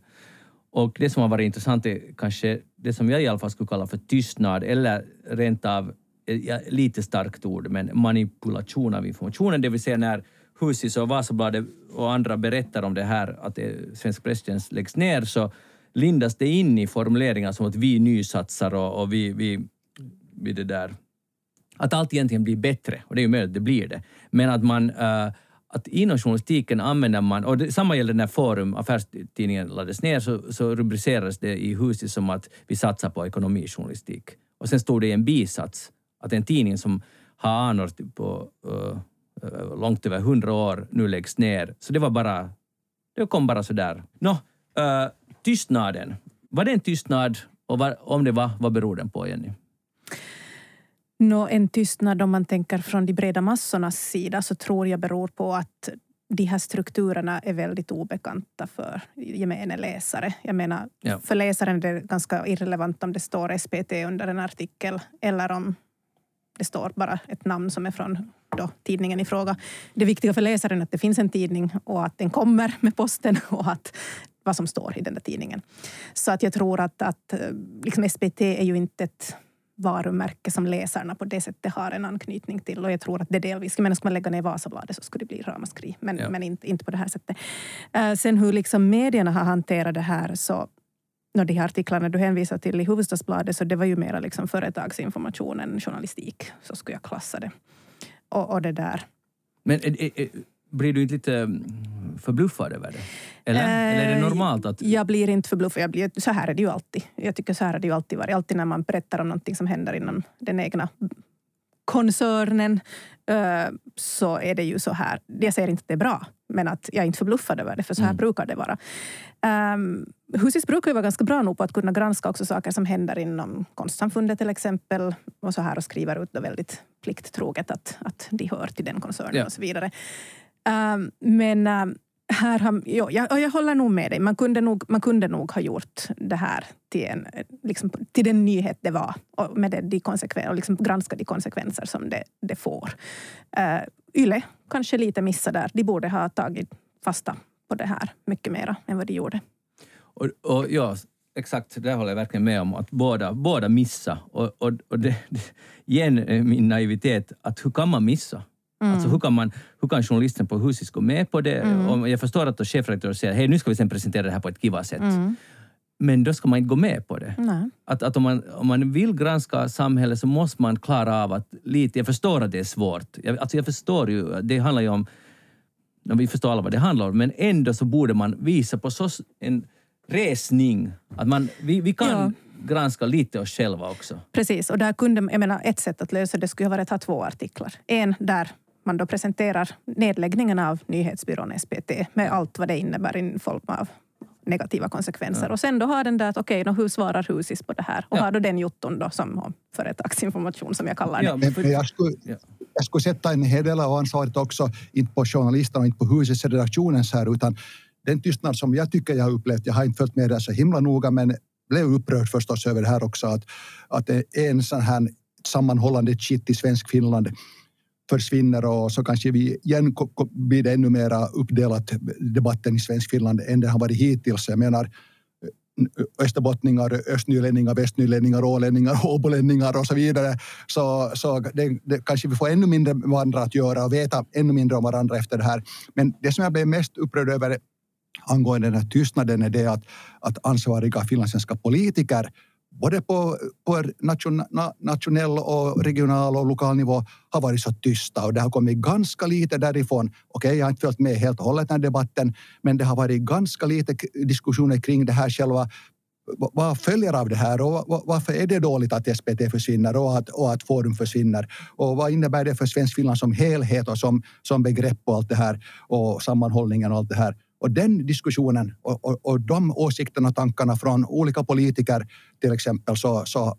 Och det som har varit intressant är kanske det som jag i alla fall skulle kalla för tystnad, eller rent av, ja, lite starkt ord, men manipulation av informationen, det vill säga när Husis och Vasabladet och andra berättar om det här, att Svensk presstjänst läggs ner, så lindas det in i formuleringar som att vi nysatsar och, och vi, vi, vi det där. Att allt egentligen blir bättre, och det är ju möjligt att det blir det. Men att man uh, att inom journalistiken använder man, och det, samma gäller när Forum, affärstidningen, lades ner, så, så rubricerades det i huset som att vi satsar på ekonomijournalistik. Och sen stod det i en bisats att en tidning som har anor typ på uh, långt över hundra år nu läggs ner. Så det var bara, det kom bara sådär. Nå, uh, Tystnaden. Var det en tystnad och var, om det var, vad beror den på, Jenny?
Nå, en tystnad om man tänker från de breda massornas sida så tror jag beror på att de här strukturerna är väldigt obekanta för gemene läsare. Jag menar, ja. för läsaren är det ganska irrelevant om det står SPT under en artikel eller om det står bara ett namn som är från då, tidningen i fråga. Det viktiga för läsaren är att det finns en tidning och att den kommer med posten och att vad som står i den där tidningen. Så att jag tror att, att eh, liksom SPT är ju inte ett varumärke som läsarna på det sättet har en anknytning till. Och jag tror att det delvis, menar, ska man lägga ner Vasabladet så skulle det bli ramaskri, men, ja. men inte, inte på det här sättet. Uh, sen hur liksom medierna har hanterat det här så No, de här artiklarna du hänvisar till i Hufvudstadsbladet, så det var ju mera liksom företagsinformation än journalistik, så skulle jag klassa det. Och, och det där.
Men blir du inte lite mm, förbluffad över det? Eller, äh, eller är det normalt? att...
Jag blir inte förbluffad. Jag blir, så här är det ju alltid. Jag tycker så här är det ju alltid varit. Alltid när man berättar om någonting som händer inom den egna koncernen eh, så är det ju så här. Jag säger inte att det är bra, men att jag är inte förbluffad över det, för så här mm. brukar det vara. Um, Husis brukar ju vara ganska bra nog på att kunna granska också saker som händer inom konstsamfundet till exempel och så här och skriver ut det väldigt plikttroget att, att de hör till den koncernen ja. och så vidare. Um, men um, här har, jo, jag, jag håller nog med dig. Man kunde nog, man kunde nog ha gjort det här till, en, liksom, till den nyhet det var och med det, de konsekven, och liksom granska de konsekvenser som det, det får. Uh, Yle kanske lite missade där. De borde ha tagit fasta på det här mycket mer än vad de gjorde.
Och, och ja, exakt, det håller jag verkligen med om. Att båda, båda missa. Och, och, och det, det, igen eh, min naivitet, att hur kan man missa? Mm. Alltså hur kan, man, hur kan journalisten på huset gå med på det? Mm. Och jag förstår att chefredaktören säger hej nu ska vi sen presentera det här på ett kiva sätt. Mm. Men då ska man inte gå med på det. Att, att om, man, om man vill granska samhället så måste man klara av att lite... Jag förstår att det är svårt. Jag, alltså jag förstår ju, det handlar ju om... Vi förstår alla vad det handlar om, men ändå så borde man visa på så en resning. Att man, vi, vi kan ja. granska lite oss själva också.
Precis, och där kunde, jag menar, ett sätt att lösa det skulle ha varit att ha två artiklar. En där man då presenterar nedläggningen av nyhetsbyrån SPT med allt vad det innebär i form av negativa konsekvenser. Ja. Och sen då har den där att okej, okay, hur svarar Husis på det här? Och ja. har då den jotton då som företagsinformation som jag kallar det. Ja,
men jag, skulle, jag skulle sätta en hel del av ansvaret också, inte på journalisterna och inte på Husets redaktionens här, utan den tystnad som jag tycker jag har upplevt, jag har inte följt med det så himla noga, men blev upprörd förstås över det här också, att, att det är en sån här sammanhållande kitt i svensk Finland försvinner och så kanske vi igen blir det ännu mera uppdelat debatten i svensk Finland än det har varit hittills. Jag menar eh, österbottningar, östnylänningar, västnylänningar, ålänningar, åbolänningar och så vidare. Så, så det, det, kanske vi får ännu mindre med varandra att göra och veta ännu mindre om varandra efter det här. Men det som jag blev mest upprörd över angående den här tystnaden är det att, att ansvariga finlandssvenska politiker både på, på nation, nationell och regional och lokal nivå har varit så tysta och det har kommit ganska lite därifrån. Okej, okay, jag har inte följt med helt och hållet den här debatten, men det har varit ganska lite diskussioner kring det här själva vad följer av det här och varför är det dåligt att SPT försvinner och att, och att Forum försvinner? Och vad innebär det för svensk Finland som helhet och som, som begrepp och allt det här och sammanhållningen och allt det här? Och den diskussionen och, och, och de åsikterna och tankarna från olika politiker till exempel så, så ah,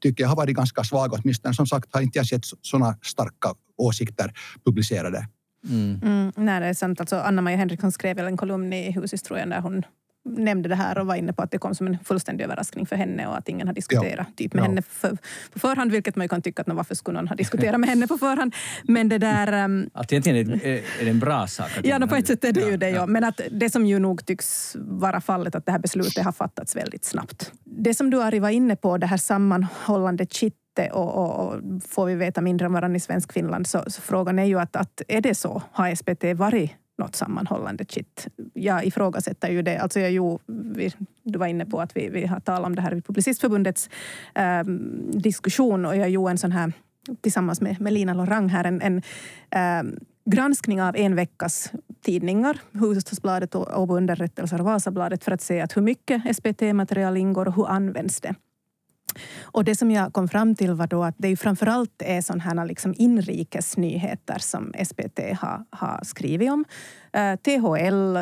tycker jag har varit ganska svaga. Åtminstone som sagt har inte jag sett sådana starka åsikter publicerade.
Mm. Mm, nej, det är sant. Alltså, Anna-Maja Henriksson skrev väl en kolumn i Hushistorien där hon nämnde det här och var inne på att det kom som en fullständig överraskning för henne och att ingen har diskuterat ja. typ med ja. henne för, på förhand, vilket man ju kan tycka att varför skulle någon ha diskuterat med henne på förhand. Men det där... Um,
att egentligen är, är det en bra sak.
ja, no, på ett sätt är det ju det, ja. Men att det som ju nog tycks vara fallet, att det här beslutet har fattats väldigt snabbt. Det som du Ari var inne på, det här sammanhållande kitt och, och, och, får vi veta mindre om varandra i svensk Finland så, så, frågan är ju att, att är det så? Har SPT varit något sammanhållande kitt. Jag ifrågasätter ju det. Alltså jag, jo, vi, du var inne på att vi, vi har talat om det här vid Publicistförbundets eh, diskussion och jag gjorde en sån här tillsammans med, med Lina Lorang här en, en eh, granskning av en veckas tidningar, Hufvudstadsbladet, Åbo Underrättelser och Vasabladet för att se att hur mycket SPT-material ingår och hur används det. Och det som jag kom fram till var då att det ju framförallt är sådana här liksom inrikes nyheter som SPT har, har skrivit om. Eh, THL,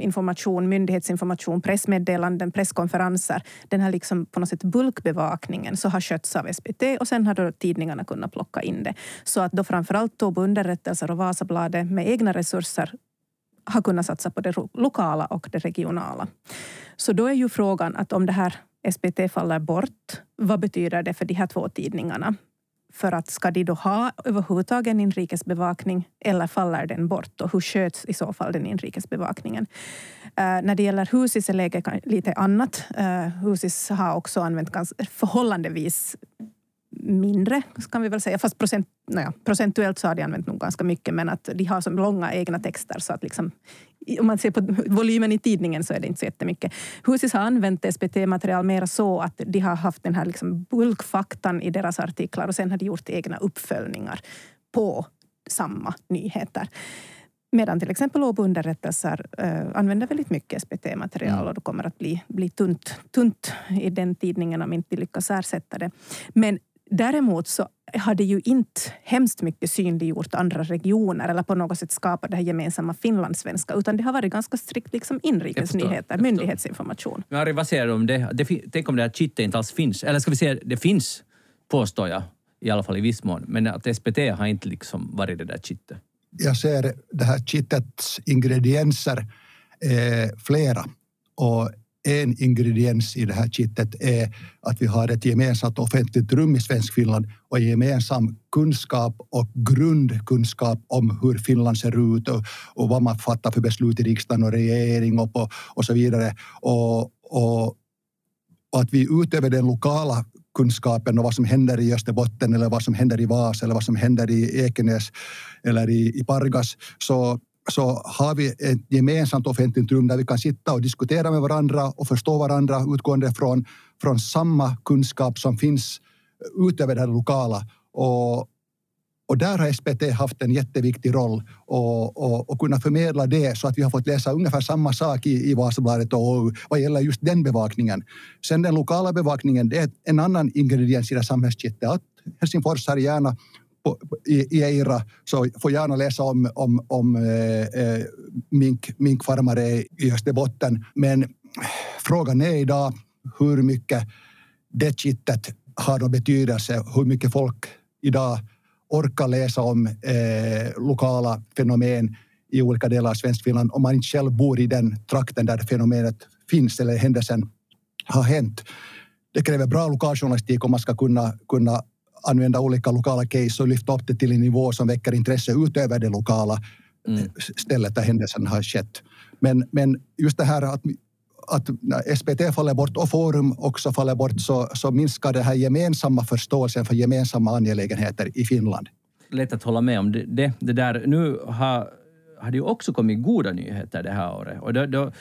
information, myndighetsinformation, pressmeddelanden, presskonferenser. Den här liksom på något sätt bulkbevakningen så har skötts av SPT och sen har då tidningarna kunnat plocka in det. Så att då framförallt Tobo underrättelser och Vasabladet med egna resurser har kunnat satsa på det lokala och det regionala. Så då är ju frågan att om det här SPT faller bort, vad betyder det för de här två tidningarna? För att ska de då ha överhuvudtaget en inrikesbevakning eller faller den bort? Och hur sköts i så fall den inrikesbevakningen? Uh, när det gäller Husis är läget lite annat. Uh, Husis har också använt ganska förhållandevis mindre, kan vi väl säga. Fast procent, naja, procentuellt så har de använt nog ganska mycket, men att de har så långa egna texter så att liksom, om man ser på volymen i tidningen så är det inte så jättemycket. Husis har använt SPT-material mer så att de har haft den här liksom bulkfaktan i deras artiklar och sen har de gjort egna uppföljningar på samma nyheter. Medan till exempel Åbo underrättelser äh, använder väldigt mycket SPT-material mm. och det kommer att bli, bli tunt, tunt i den tidningen om inte lyckas ersätta det. Men Däremot så har det ju inte hemskt mycket synliggjort andra regioner eller på något sätt skapat det här gemensamma finlandssvenska, utan det har varit ganska strikt liksom inrikesnyheter, myndighetsinformation.
Men Ari, vad säger du om det? det tänk om det här kittet inte alls finns? Eller ska vi säga, det finns, påstår jag, i alla fall i viss mån, men att SPT har inte liksom varit det där kittet.
Jag ser det här kittets ingredienser eh, flera. Och en ingrediens i det här kittet är att vi har ett gemensamt offentligt rum i Svenskfinland och gemensam kunskap och grundkunskap om hur Finland ser ut och, och vad man fattar för beslut i riksdagen och regering och, på, och så vidare. Och, och, och att vi utöver den lokala kunskapen och vad som händer i Österbotten eller vad som händer i Vas eller vad som händer i Ekenäs eller i, i Pargas så så har vi ett gemensamt offentligt rum där vi kan sitta och diskutera med varandra och förstå varandra utgående från, från samma kunskap som finns utöver det lokala. Och, och där har SPT haft en jätteviktig roll och, och, och kunna förmedla det så att vi har fått läsa ungefär samma sak i, i Vasabladet och vad gäller just den bevakningen. Sen den lokala bevakningen, det är en annan ingrediens i det samhällskittet. Att Helsingfors har gärna på, i, i Eira så får gärna läsa om, om, om eh, eh, mink, minkfarmare i Österbotten. Men eh, frågan är idag hur mycket det kittet har någon betydelse, hur mycket folk idag orkar läsa om eh, lokala fenomen i olika delar av Svenskfinland om man inte själv bor i den trakten där fenomenet finns eller händelsen har hänt. Det kräver bra lokaljournalistik om man ska kunna, kunna använda olika lokala case och lyfta upp det till en nivå som väcker intresse utöver det lokala mm. stället där händelsen har skett. Men, men just det här att att när SPT faller bort och Forum också faller bort så, så minskar det här gemensamma förståelsen för gemensamma angelägenheter i Finland.
Lätt att hålla med om det. Det, det där, nu har hade ju också kommit goda nyheter det här året. Och då, då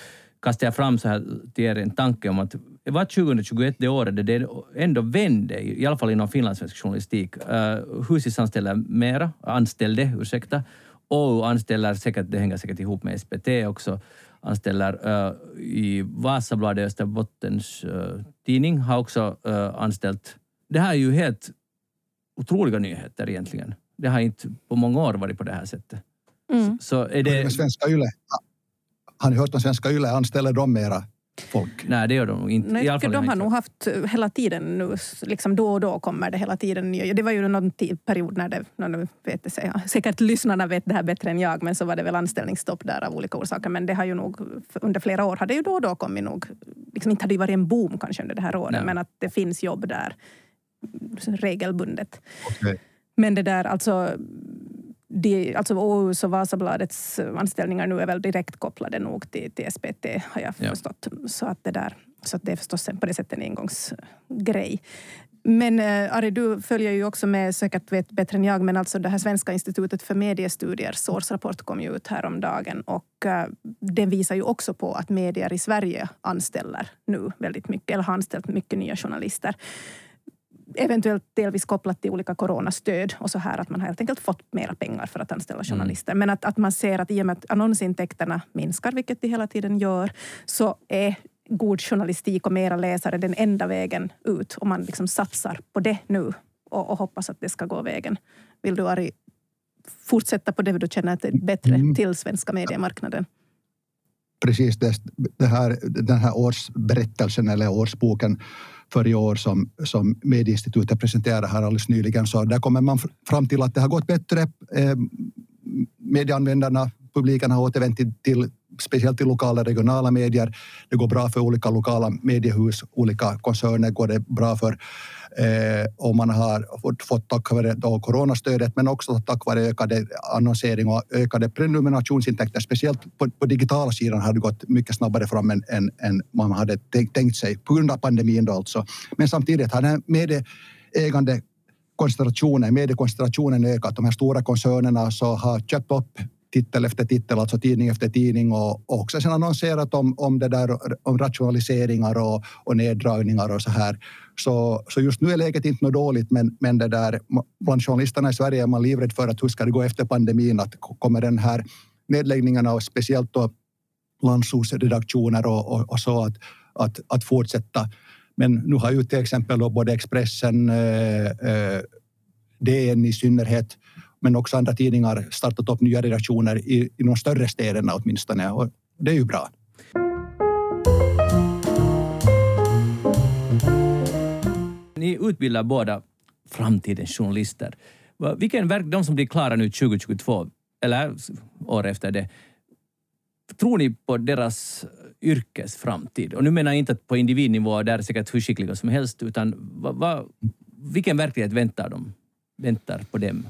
kastar jag fram så här till er en tanke om att det var 2021 det året där det ändå vände, i alla fall inom finlandssvensk journalistik. Uh, Husis anställer mera, anställde, ursäkta. OU anställer säkert, det hänger säkert ihop med SPT också, anställer uh, i Vasabladet, Österbottens uh, tidning, har också uh, anställt. Det här är ju helt otroliga nyheter egentligen. Det har inte på många år varit på det här sättet.
Mm. Så är det... Svenska Yle, har ni hört om Svenska Yle? Anställer de mera folk?
Nej, det gör de inte.
Nej, jag tycker de har nog haft hela tiden nu, liksom då och då kommer det hela tiden nya. Det var ju någon period när det, nu vet det, säkert lyssnarna vet det här bättre än jag, men så var det väl anställningsstopp där av olika orsaker. Men det har ju nog, under flera år har det ju då och då kommit nog, liksom inte hade det varit en boom kanske under det här året, Nej. men att det finns jobb där regelbundet. Okay. Men det där, alltså de, alltså Åhus och Vasabladets anställningar nu är väl direkt kopplade nog till, till SPT har jag ja. förstått. Så att, det där, så att det är förstås på det sättet en engångsgrej. Men äh, Ari, du följer ju också med, säkert vet bättre än jag, men alltså det här Svenska institutet för mediestudiers årsrapport kom ju ut häromdagen och äh, den visar ju också på att medier i Sverige anställer nu väldigt mycket, eller har anställt mycket nya journalister eventuellt delvis kopplat till olika coronastöd och så här att man har helt enkelt fått mera pengar för att anställa mm. journalister. Mm. Men att, att man ser att i och med att annonsintäkterna minskar, vilket de hela tiden gör, så är god journalistik och mera läsare den enda vägen ut och man liksom satsar på det nu och, och hoppas att det ska gå vägen. Vill du Ari fortsätta på det du känner att det är bättre mm. till svenska mediemarknaden?
Precis, det, det här, den här årsberättelsen eller årsboken för i år som, som Medieinstitutet presenterade här alldeles nyligen. Så där kommer man fram till att det har gått bättre. Eh, medieanvändarna, publiken har återvänt till, till speciellt i lokala regionala medier. Det går bra för olika lokala mediehus, olika koncerner går det bra för. Eh, och man har fått, fått tack vare då coronastödet men också tack vare ökade annonsering och ökade prenumerationsintäkter. Speciellt på, på digitala sidan har det gått mycket snabbare fram än, än, än man hade tänkt, tänkt sig på grund av pandemin. Då alltså. Men samtidigt har den medieägande koncentrationen, mediekoncentrationen ökat. De här stora koncernerna så har köpt upp titel efter titel, alltså tidning efter tidning och, också sen annonserat om, om, det där, om rationaliseringar och, och neddragningar och så här. Så, så just nu är läget inte något dåligt, men, men det där, bland journalisterna i Sverige är man livrädd för att hur ska det gå efter pandemin? Att kommer den här nedläggningarna och speciellt då landsortsredaktioner och, och, och, så att, att, att fortsätta. Men nu har ju till exempel då både Expressen, eh, eh, DN i synnerhet men också andra tidningar startat upp nya redaktioner i, i de större städerna åtminstone. Och det är ju bra.
Ni utbildar båda framtidens journalister. Vilken verk, de som blir klara nu 2022, eller år efter det, tror ni på deras yrkesframtid? Och nu menar jag inte på individnivå, där är säkert hur skickliga som helst, utan va, va, vilken verklighet väntar de? Väntar på dem?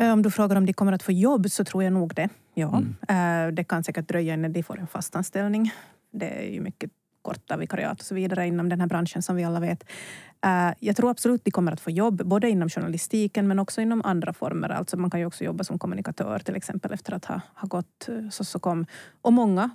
Eh, om du frågar om de kommer att få jobb så tror jag nog det. Ja. Mm. Eh, det kan säkert dröja innan de får en fast anställning. Det är ju mycket korta vikariat och så vidare inom den här branschen som vi alla vet. Eh, jag tror absolut de kommer att få jobb, både inom journalistiken men också inom andra former. Alltså man kan ju också jobba som kommunikatör till exempel efter att ha, ha gått eh, Sossokom. Och många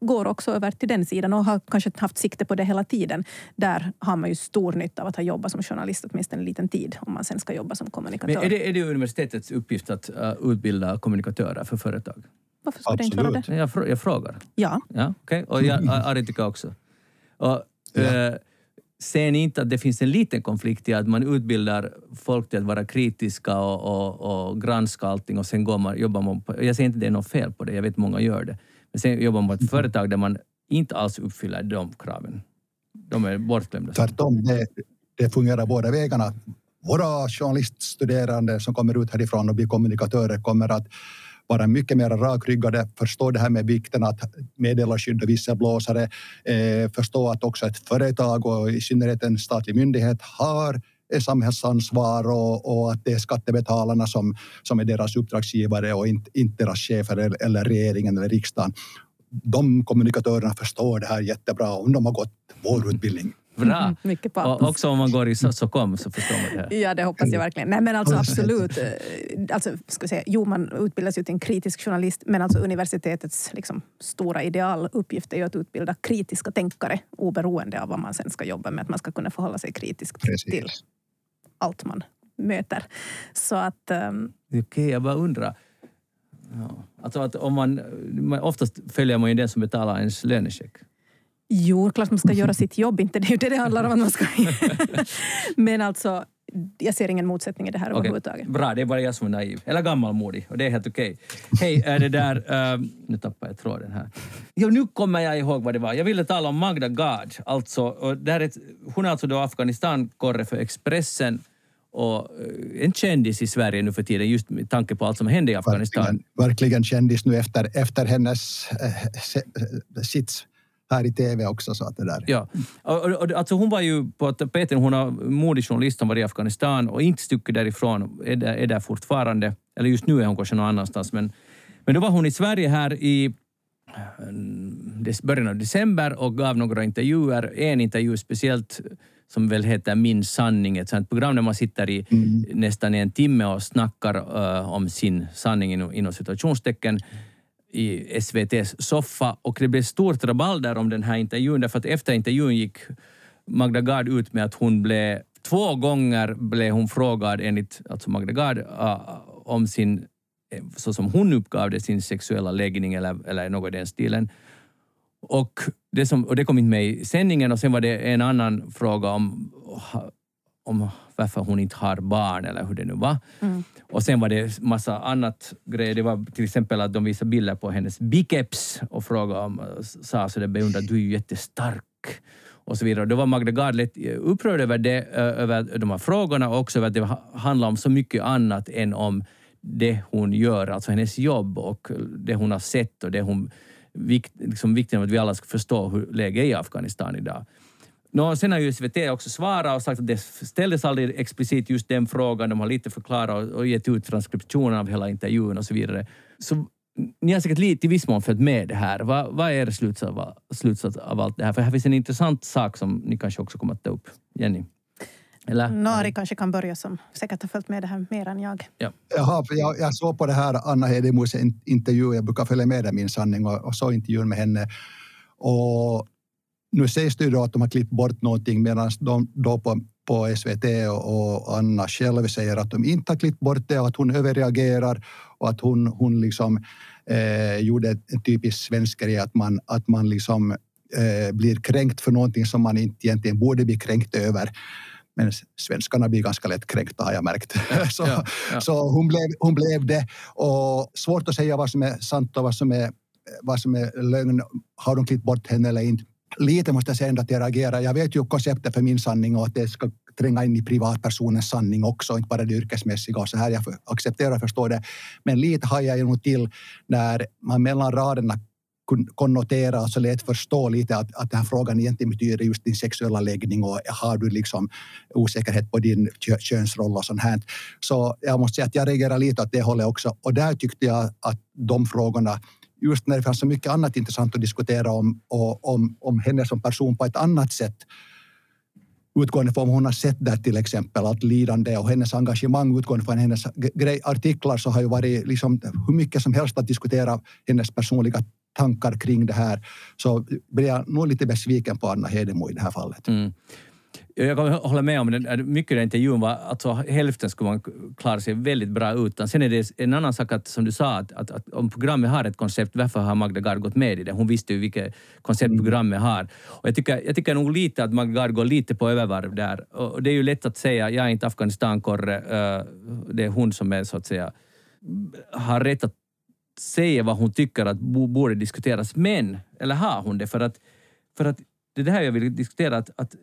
går också över till den sidan och har kanske haft sikte på det hela tiden. Där har man ju stor nytta av att ha jobbat som journalist åtminstone en liten tid om man sen ska jobba som kommunikatör.
Men är det, är det universitetets uppgift att uh, utbilda kommunikatörer för företag?
Varför skulle det inte vara det?
Jag, jag frågar.
Ja.
ja okay. Och jag, Ari tycker också. Och, ja. äh, ser ni inte att det finns en liten konflikt i att man utbildar folk till att vara kritiska och, och, och granska allting och sen går man, jobbar man på... Jag säger inte att det är något fel på det, jag vet många gör det. Men sen jobbar man på ett mm. företag där man inte alls uppfyller de kraven. De är bortglömda.
Tvärtom, det, det fungerar båda vägarna. Våra journaliststuderande som kommer ut härifrån och blir kommunikatörer kommer att vara mycket mer rakryggade, förstå det här med vikten att meddelarskydd och visselblåsare, eh, förstå att också ett företag och i synnerhet en statlig myndighet har eh, samhällsansvar och, och, att det är skattebetalarna som, som är deras uppdragsgivare och inte, inte deras chefer eller, eller regeringen eller riksdagen. De kommunikatörerna förstår det här jättebra om de har gått vår utbildning.
Bra.
Mm, mycket patos.
Och också om man går i Sokom så förstår man det här.
Ja, det hoppas jag verkligen. Nej, men alltså absolut. Eh, Alltså, ska jag säga, jo, man utbildas ju till en kritisk journalist, men alltså universitetets liksom, stora idealuppgift är ju att utbilda kritiska tänkare oberoende av vad man sen ska jobba med. Att man ska kunna förhålla sig kritiskt till
Precis.
allt man möter. Så att... ehm,
Okej, jag bara undrar. Ja. Alltså att om man, man, oftast följer man ju den som betalar ens lönecheck.
Jo, klart man ska göra sitt jobb, inte det är ju det det handlar om. Att man ska... Men alltså, jag ser ingen motsättning i det här
Okej,
överhuvudtaget.
Bra, det är bara jag som är naiv. Eller gammalmodig. Och det är helt okej. Hej, är det där... ehm, nu tappar jag tråden här. Jo, nu kommer jag ihåg vad det var. Jag ville tala om Magda Gad. Alltså, och det här är ett, hon är alltså då Afghanistan-korre för Expressen och eh, en kändis i Sverige nu för tiden just med tanke på allt som hände i Afghanistan.
Verkligen, verkligen kändis nu efter, efter hennes se- eh, sits här i tv också. Så att det där.
Ja. Alltså hon var ju på tapeten, hon har modig journalist, hon var i Afghanistan och inte stuckit därifrån, är där, är där fortfarande. Eller just nu är hon kanske någon annanstans. Men, men då var hon i Sverige här i des- början av december och gav några intervjuer. En intervju speciellt som väl heter Min sanning, ett sånt program där man sitter i nästan en timme och snackar eh, om sin sanning inom, inom situationstecken i SVTs soffa och det blev stort rabalder om den här intervjun därför att efter intervjun gick Magda Gard ut med att hon blev två gånger blev hon frågad enligt alltså Magda Gard uh, om sin, eh, så som hon uppgav det, sin sexuella läggning eller, eller något i den stilen. Och det, som, och det kom inte med i sändningen och sen var det en annan fråga om, om varför hon inte har barn eller hur det nu var. Och sen var det massa annat grejer. Det var till exempel att de visade bilder på hennes biceps och frågade om, sa så det beundrade, du är ju jättestark och så vidare. Och då var Magda Gard lätt upprörd över, det, över de här frågorna och också över att det ha- handlar om så mycket annat än om det hon gör, alltså hennes jobb och det hon har sett och det hon, vikt, liksom vikten av att vi alla ska förstå hur läget är i Afghanistan idag. Nå, sen har ju SVT också svarat och sagt att det ställdes aldrig explicit just den frågan. De har lite förklarat och, gett ut transkriptionen av hela intervjun och så vidare. Så ni har säkert lite i viss mån följt med det här. Vad, vad är er slutsats av, slutsats av allt det här? För här finns en intressant sak som ni kanske också kommer att ta upp. Jenny? Eller?
Nari kanske kan börja som säkert har följt med det här mer än jag.
Ja.
Jaha, för jag, jag såg på det här Anna Hedemos in- intervju. Jag brukar följa med i min sanning och, och såg intervjun med henne. Och nu sägs det ju då att de har klippt bort någonting medan de då på, på SVT och, och Anna själv säger att de inte har klippt bort det och att hon överreagerar och att hon, hon liksom, eh, gjorde en typisk svensk grej att man, att man liksom, eh, blir kränkt för någonting som man inte egentligen borde bli kränkt över. Men svenskarna blir ganska lätt kränkta har jag märkt. så,
Ja, ja.
så hon, blev, hon blev det. Och svårt att säga vad som är sant och vad som är, vad som är lögn. Har de klippt bort henne eller inte? Lite måste jag säga ändå att jag reagerar. Jag vet ju konceptet för min sanning och att det ska tränga in i privatpersonens sanning också, inte bara det yrkesmässiga och så här. Jag accepterar och förstår det. Men lite har jag ju nog till när man mellan raderna kun- konnotera, alltså lätt förstå lite att, att den här frågan egentligen betyder just din sexuella läggning och har du liksom osäkerhet på din könsroll och sånt här. Så jag måste säga att jag reagerar lite åt det hållet också. Och där tyckte jag att de frågorna, just när det fanns så mycket annat intressant att diskutera om, och, om, om henne som person på ett annat sätt, utgående från vad hon har sett där till exempel, allt lidande och hennes engagemang utgående från hennes grej, artiklar så har ju varit liksom hur mycket som helst att diskutera hennes personliga tankar kring det här. Så blir jag nog lite besviken på Anna Hedemo i det här fallet.
Mm. Jag kan hålla med om det. Mycket i den intervjun var alltså hälften skulle man klara sig väldigt bra utan. Sen är det en annan sak att, som du sa, att, att, att om programmet har ett koncept, varför har Magda Gard gått med i det? Hon visste ju vilket koncept programmet har. Och jag, tycker, jag tycker nog lite att Magda Gard går lite på övervarv där. Och det är ju lätt att säga, jag är inte Afghanistankorre, eh, det är hon som är så att säga har rätt att säga vad hon tycker att bo- borde diskuteras. Men, eller har hon det? För att, för att det är det här jag vill diskutera. Att, att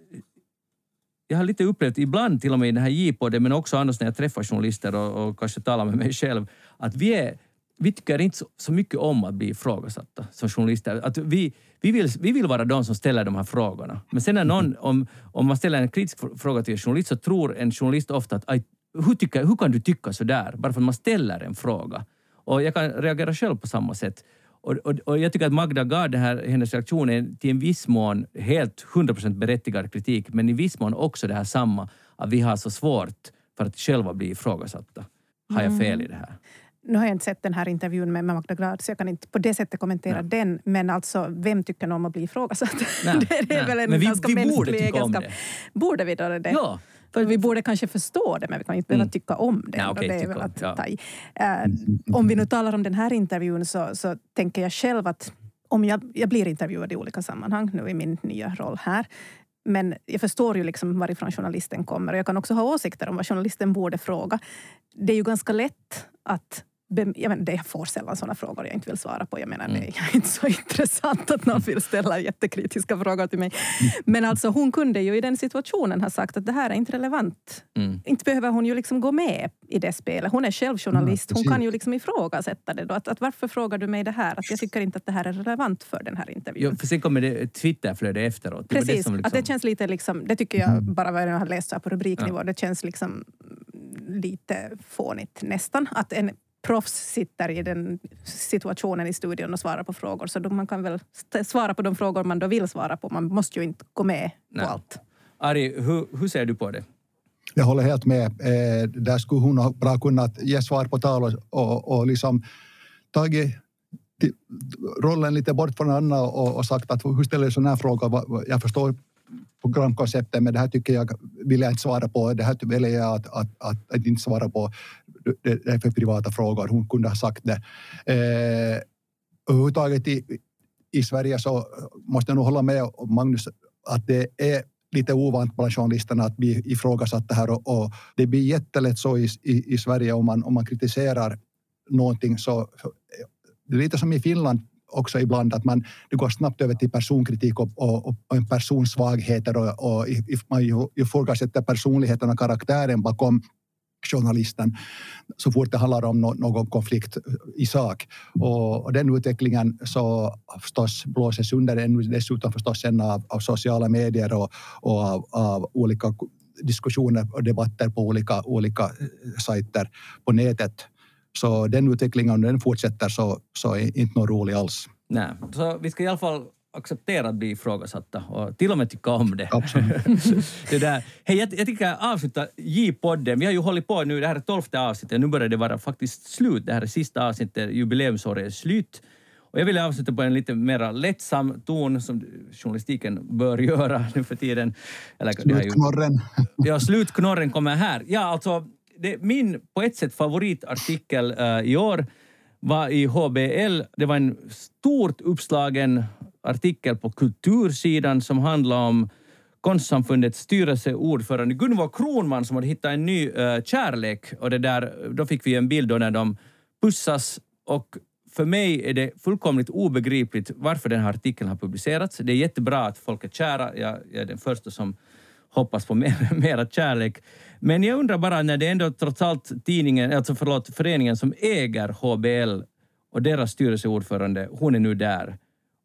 jag har lite upplevt, ibland till och med i den här J-podden, men också annars när jag träffar journalister och, och kanske talar med mig själv, att vi, är, vi tycker inte så, så mycket om att bli ifrågasatta som journalister. Att vi, vi, vill, vi vill vara de som ställer de här frågorna. Men sen när någon, om, om man ställer en kritisk fråga till en journalist så tror en journalist ofta att hur, tycker, hur kan du tycka så där? Bara för att man ställer en fråga. Och jag kan reagera själv på samma sätt. Och, och, och jag tycker att Magda Gard, här, hennes reaktion är till en viss mån helt 100% berättigad kritik, men i viss mån också det här samma, att vi har så svårt för att själva bli ifrågasatta. Har jag fel i det här?
Nu har jag inte sett den här intervjun med Magda Glad så jag kan inte på det sättet kommentera
Nej.
den. Men alltså, vem tycker om att bli ifrågasatt?
Nej,
det, är
nej.
väl en
Men vi-
ganska
vi borde
mänsklig
tycka om
egenskap.
det.
Borde vi då det?
Ja,
För vi borde kanske förstå det, men vi kan inte behöva
Mm.
tycka om det. Ändå.
okej,
det är att
ja.
Eh, om vi nu talar om den här intervjun så, så tänker jag själv att om jag, jag blir intervjuad i olika sammanhang nu i min nya roll här. Men jag förstår ju liksom varifrån journalisten kommer och jag kan också ha åsikter om vad journalisten borde fråga. Det är ju ganska lätt att jag, menar, det- får sällan sådana frågor jag inte vill svara på. Jag menar,
Mm.
det är inte så intressant att någon vill ställa jättekritiska frågor till mig. Men alltså, hon kunde ju i den situationen ha sagt att det här är inte relevant.
Mm.
Inte behöver hon ju liksom gå med i det spelet. Hon är själv journalist.
Ja,
Hon kan ju liksom ifrågasätta det. Då. Att, att varför frågar du mig det här? Att jag tycker inte att det här är relevant för den här intervjun.
Jo, för sen kommer det Twitterflöde efteråt. Det
Precis,
det som liksom,
att det känns lite liksom, det tycker jag bara vad jag har läst på rubriknivå, det känns liksom lite fånigt nästan. Att en proffs sitter i den situationen i studion och svarar på frågor. Så då man kan väl svara på de frågor man då vill svara på. Man måste ju inte gå med
Nej.
på allt.
Ari, hur, hur ser du på det?
Jag håller helt med. Eh, där skulle hon ha bra kunnat ge svar på tal och, och, och liksom tagit till- rollen lite bort från Anna och, och sagt att hur ställer du sådana här frågor? Jag förstår programkonceptet men det här tycker jag vill jag inte svara på. Det här väljer jag att, att, att, att inte svara på. Det, är för privata frågor. Hon kunde ha sagt det. Eh, överhuvudtaget i, i Sverige så måste jag nog hålla med Magnus att det är lite ovant bland journalisterna att bli ifrågasatta här och, och det blir jättelätt så i, i, i Sverige om man, om man kritiserar någonting så eh, det är lite som i Finland också ibland att man, det går snabbt över till personkritik och, och, och en persons svagheter och, och och man ifrågasätter personligheten och karaktären bakom journalisten så fort det handlar om någon konflikt i sak. Och, och den utvecklingen så förstås blåses under ännu dessutom förstås sen av, av sociala medier och, och av, av olika diskussioner och debatter på olika, olika eh, sajter på nätet. Så den utvecklingen, om den fortsätter så, så är inte något rolig alls.
Nej. Så vi ska i alla fall acceptera att bli ifrågasatta och till och med tycka om det. Det där. Hej, jag, jag tycker avsluta J-podden. Vi har ju hållit på nu, det här är tolfte avsnittet, nu börjar det vara faktiskt slut. Det här är sista avsnittet, jubileumsåret är slut. Och jag vill avsluta på en lite mer lättsam ton som journalistiken bör göra nu för tiden. Eller, har ju-
Slutknorren.
Ja, slutknorren kommer här. Ja, alltså, det, min på ett sätt favoritartikel eh, i år var i HBL. Det var en stort uppslagen artikel på kultursidan som handlade om Konstsamfundets styrelseordförande Gunvor Kronman som hade hittat en ny uh, kärlek. Och det där, då fick vi en bild då när de pussas och för mig är det fullkomligt obegripligt varför den här artikeln har publicerats. Det är jättebra att folk är kära. Jag, jag är den första som hoppas på mer, mera kärlek. Men jag undrar bara när det ändå trots allt tidningen, alltså förlåt, föreningen som äger HBL och deras styrelseordförande, hon är nu där.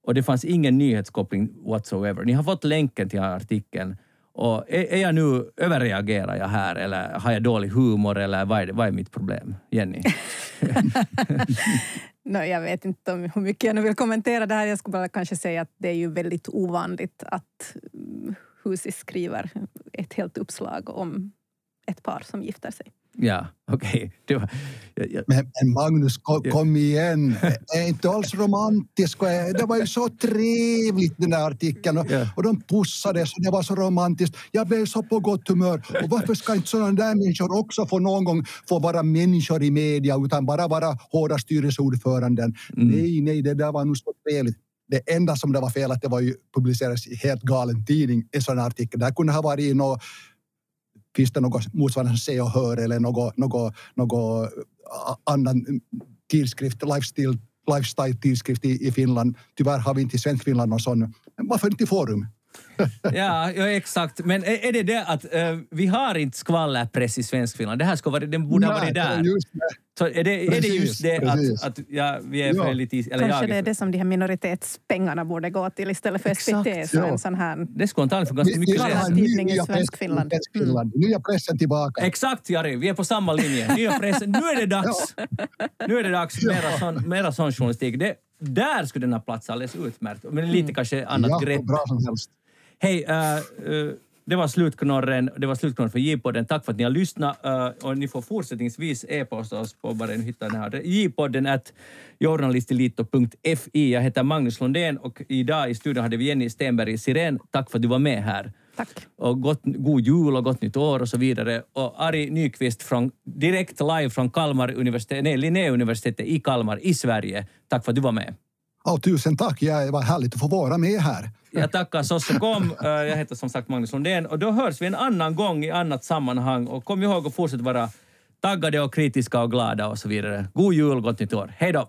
Och det fanns ingen nyhetskoppling whatsoever. Ni har fått länken till artikeln. Och är, är jag nu, överreagerar jag här eller har jag dålig humor eller vad är, det, vad är mitt problem? Jenny?
No, jag vet inte om hur mycket jag nu vill kommentera det här. Jag skulle bara kanske säga att det är ju väldigt ovanligt att mm, Husis skriver ett helt uppslag om ett par som gifter sig.
Ja, okej. Det var- jag- jag-
Men, men Magnus, kom, kom igen. Är inte alls romantisk. och är- Det var ju så trevligt den där artikeln. Och,
Ja.
och de pussades och det var så romantiskt. Jag blev så på gott humör. Och varför ska inte sådana där människor också få någon gång få vara människor i media utan bara vara hårda styrelseordföranden?
Mm.
Nej, nej, det där var nog så trevligt. Det enda som det var fel att det var ju publicerades i helt galen tidning, en sån artikel. Det här kunde ha varit i något Finns det något motsvarande Se och Hör eller något, något, något annan tidskrift, lifestyle, lifestyle-tidskrift i, i Finland. Tyvärr har vi inte i Svenskfinland någon sån. Varför inte i Forum?
Ja, ja, exakt. Men är, är det det att eh, vi har inte skvallerpress i Svenskfinland? Det här ska vara, den borde ha varit
Nej,
där.
Just det.
Så är det, är det
Precis,
just det
precis.
att, att ja, vi är för
Ja.
lite... Eller
Kanske
jag
det
är för,
det som de här minoritetspengarna borde gå till istället för SVT.
Exakt,
Så
ja.
en sån här
det skulle antagligen få ganska
Vi-
mycket läsare.
nya
Svenskfinland.
pressen- Svenskfinland. Nya pressen tillbaka.
Exakt Jari, vi är på samma linje. Nya pressen. Nu är det dags! Nu är det dags. Mera sån, mera sån journalistik. Det, där skulle den ha platsat alldeles utmärkt. Men lite kanske annat
ja,
grepp.
bra som helst.
Hej, eh, eh, det var slutknorren. Det var slutknorren för J-podden. Tack för att ni har lyssnat. eh, och ni får fortsättningsvis e-posta oss på bara ni hittar den här. J-podden at journalistilito.fi. Jag heter Magnus Lundén och idag i studion hade vi Jenny Stenberg i Siren. Tack för att du var med här.
Tack.
Och gott, god jul och gott nytt år och så vidare. Och Ari Nyqvist från, direkt live från Kalmar universitet, nej, Linnéuniversitetet i Kalmar i Sverige. Tack för att du var med.
Ja, tusen tack, ja, det var härligt att få vara med här.
Jag tackar Sosse kom. Eh, jag heter som sagt Magnus Lundén och då hörs vi en annan gång i annat sammanhang. Och kom ihåg att fortsätta vara taggade och kritiska och glada och så vidare. God jul, gott nytt år. Hej då!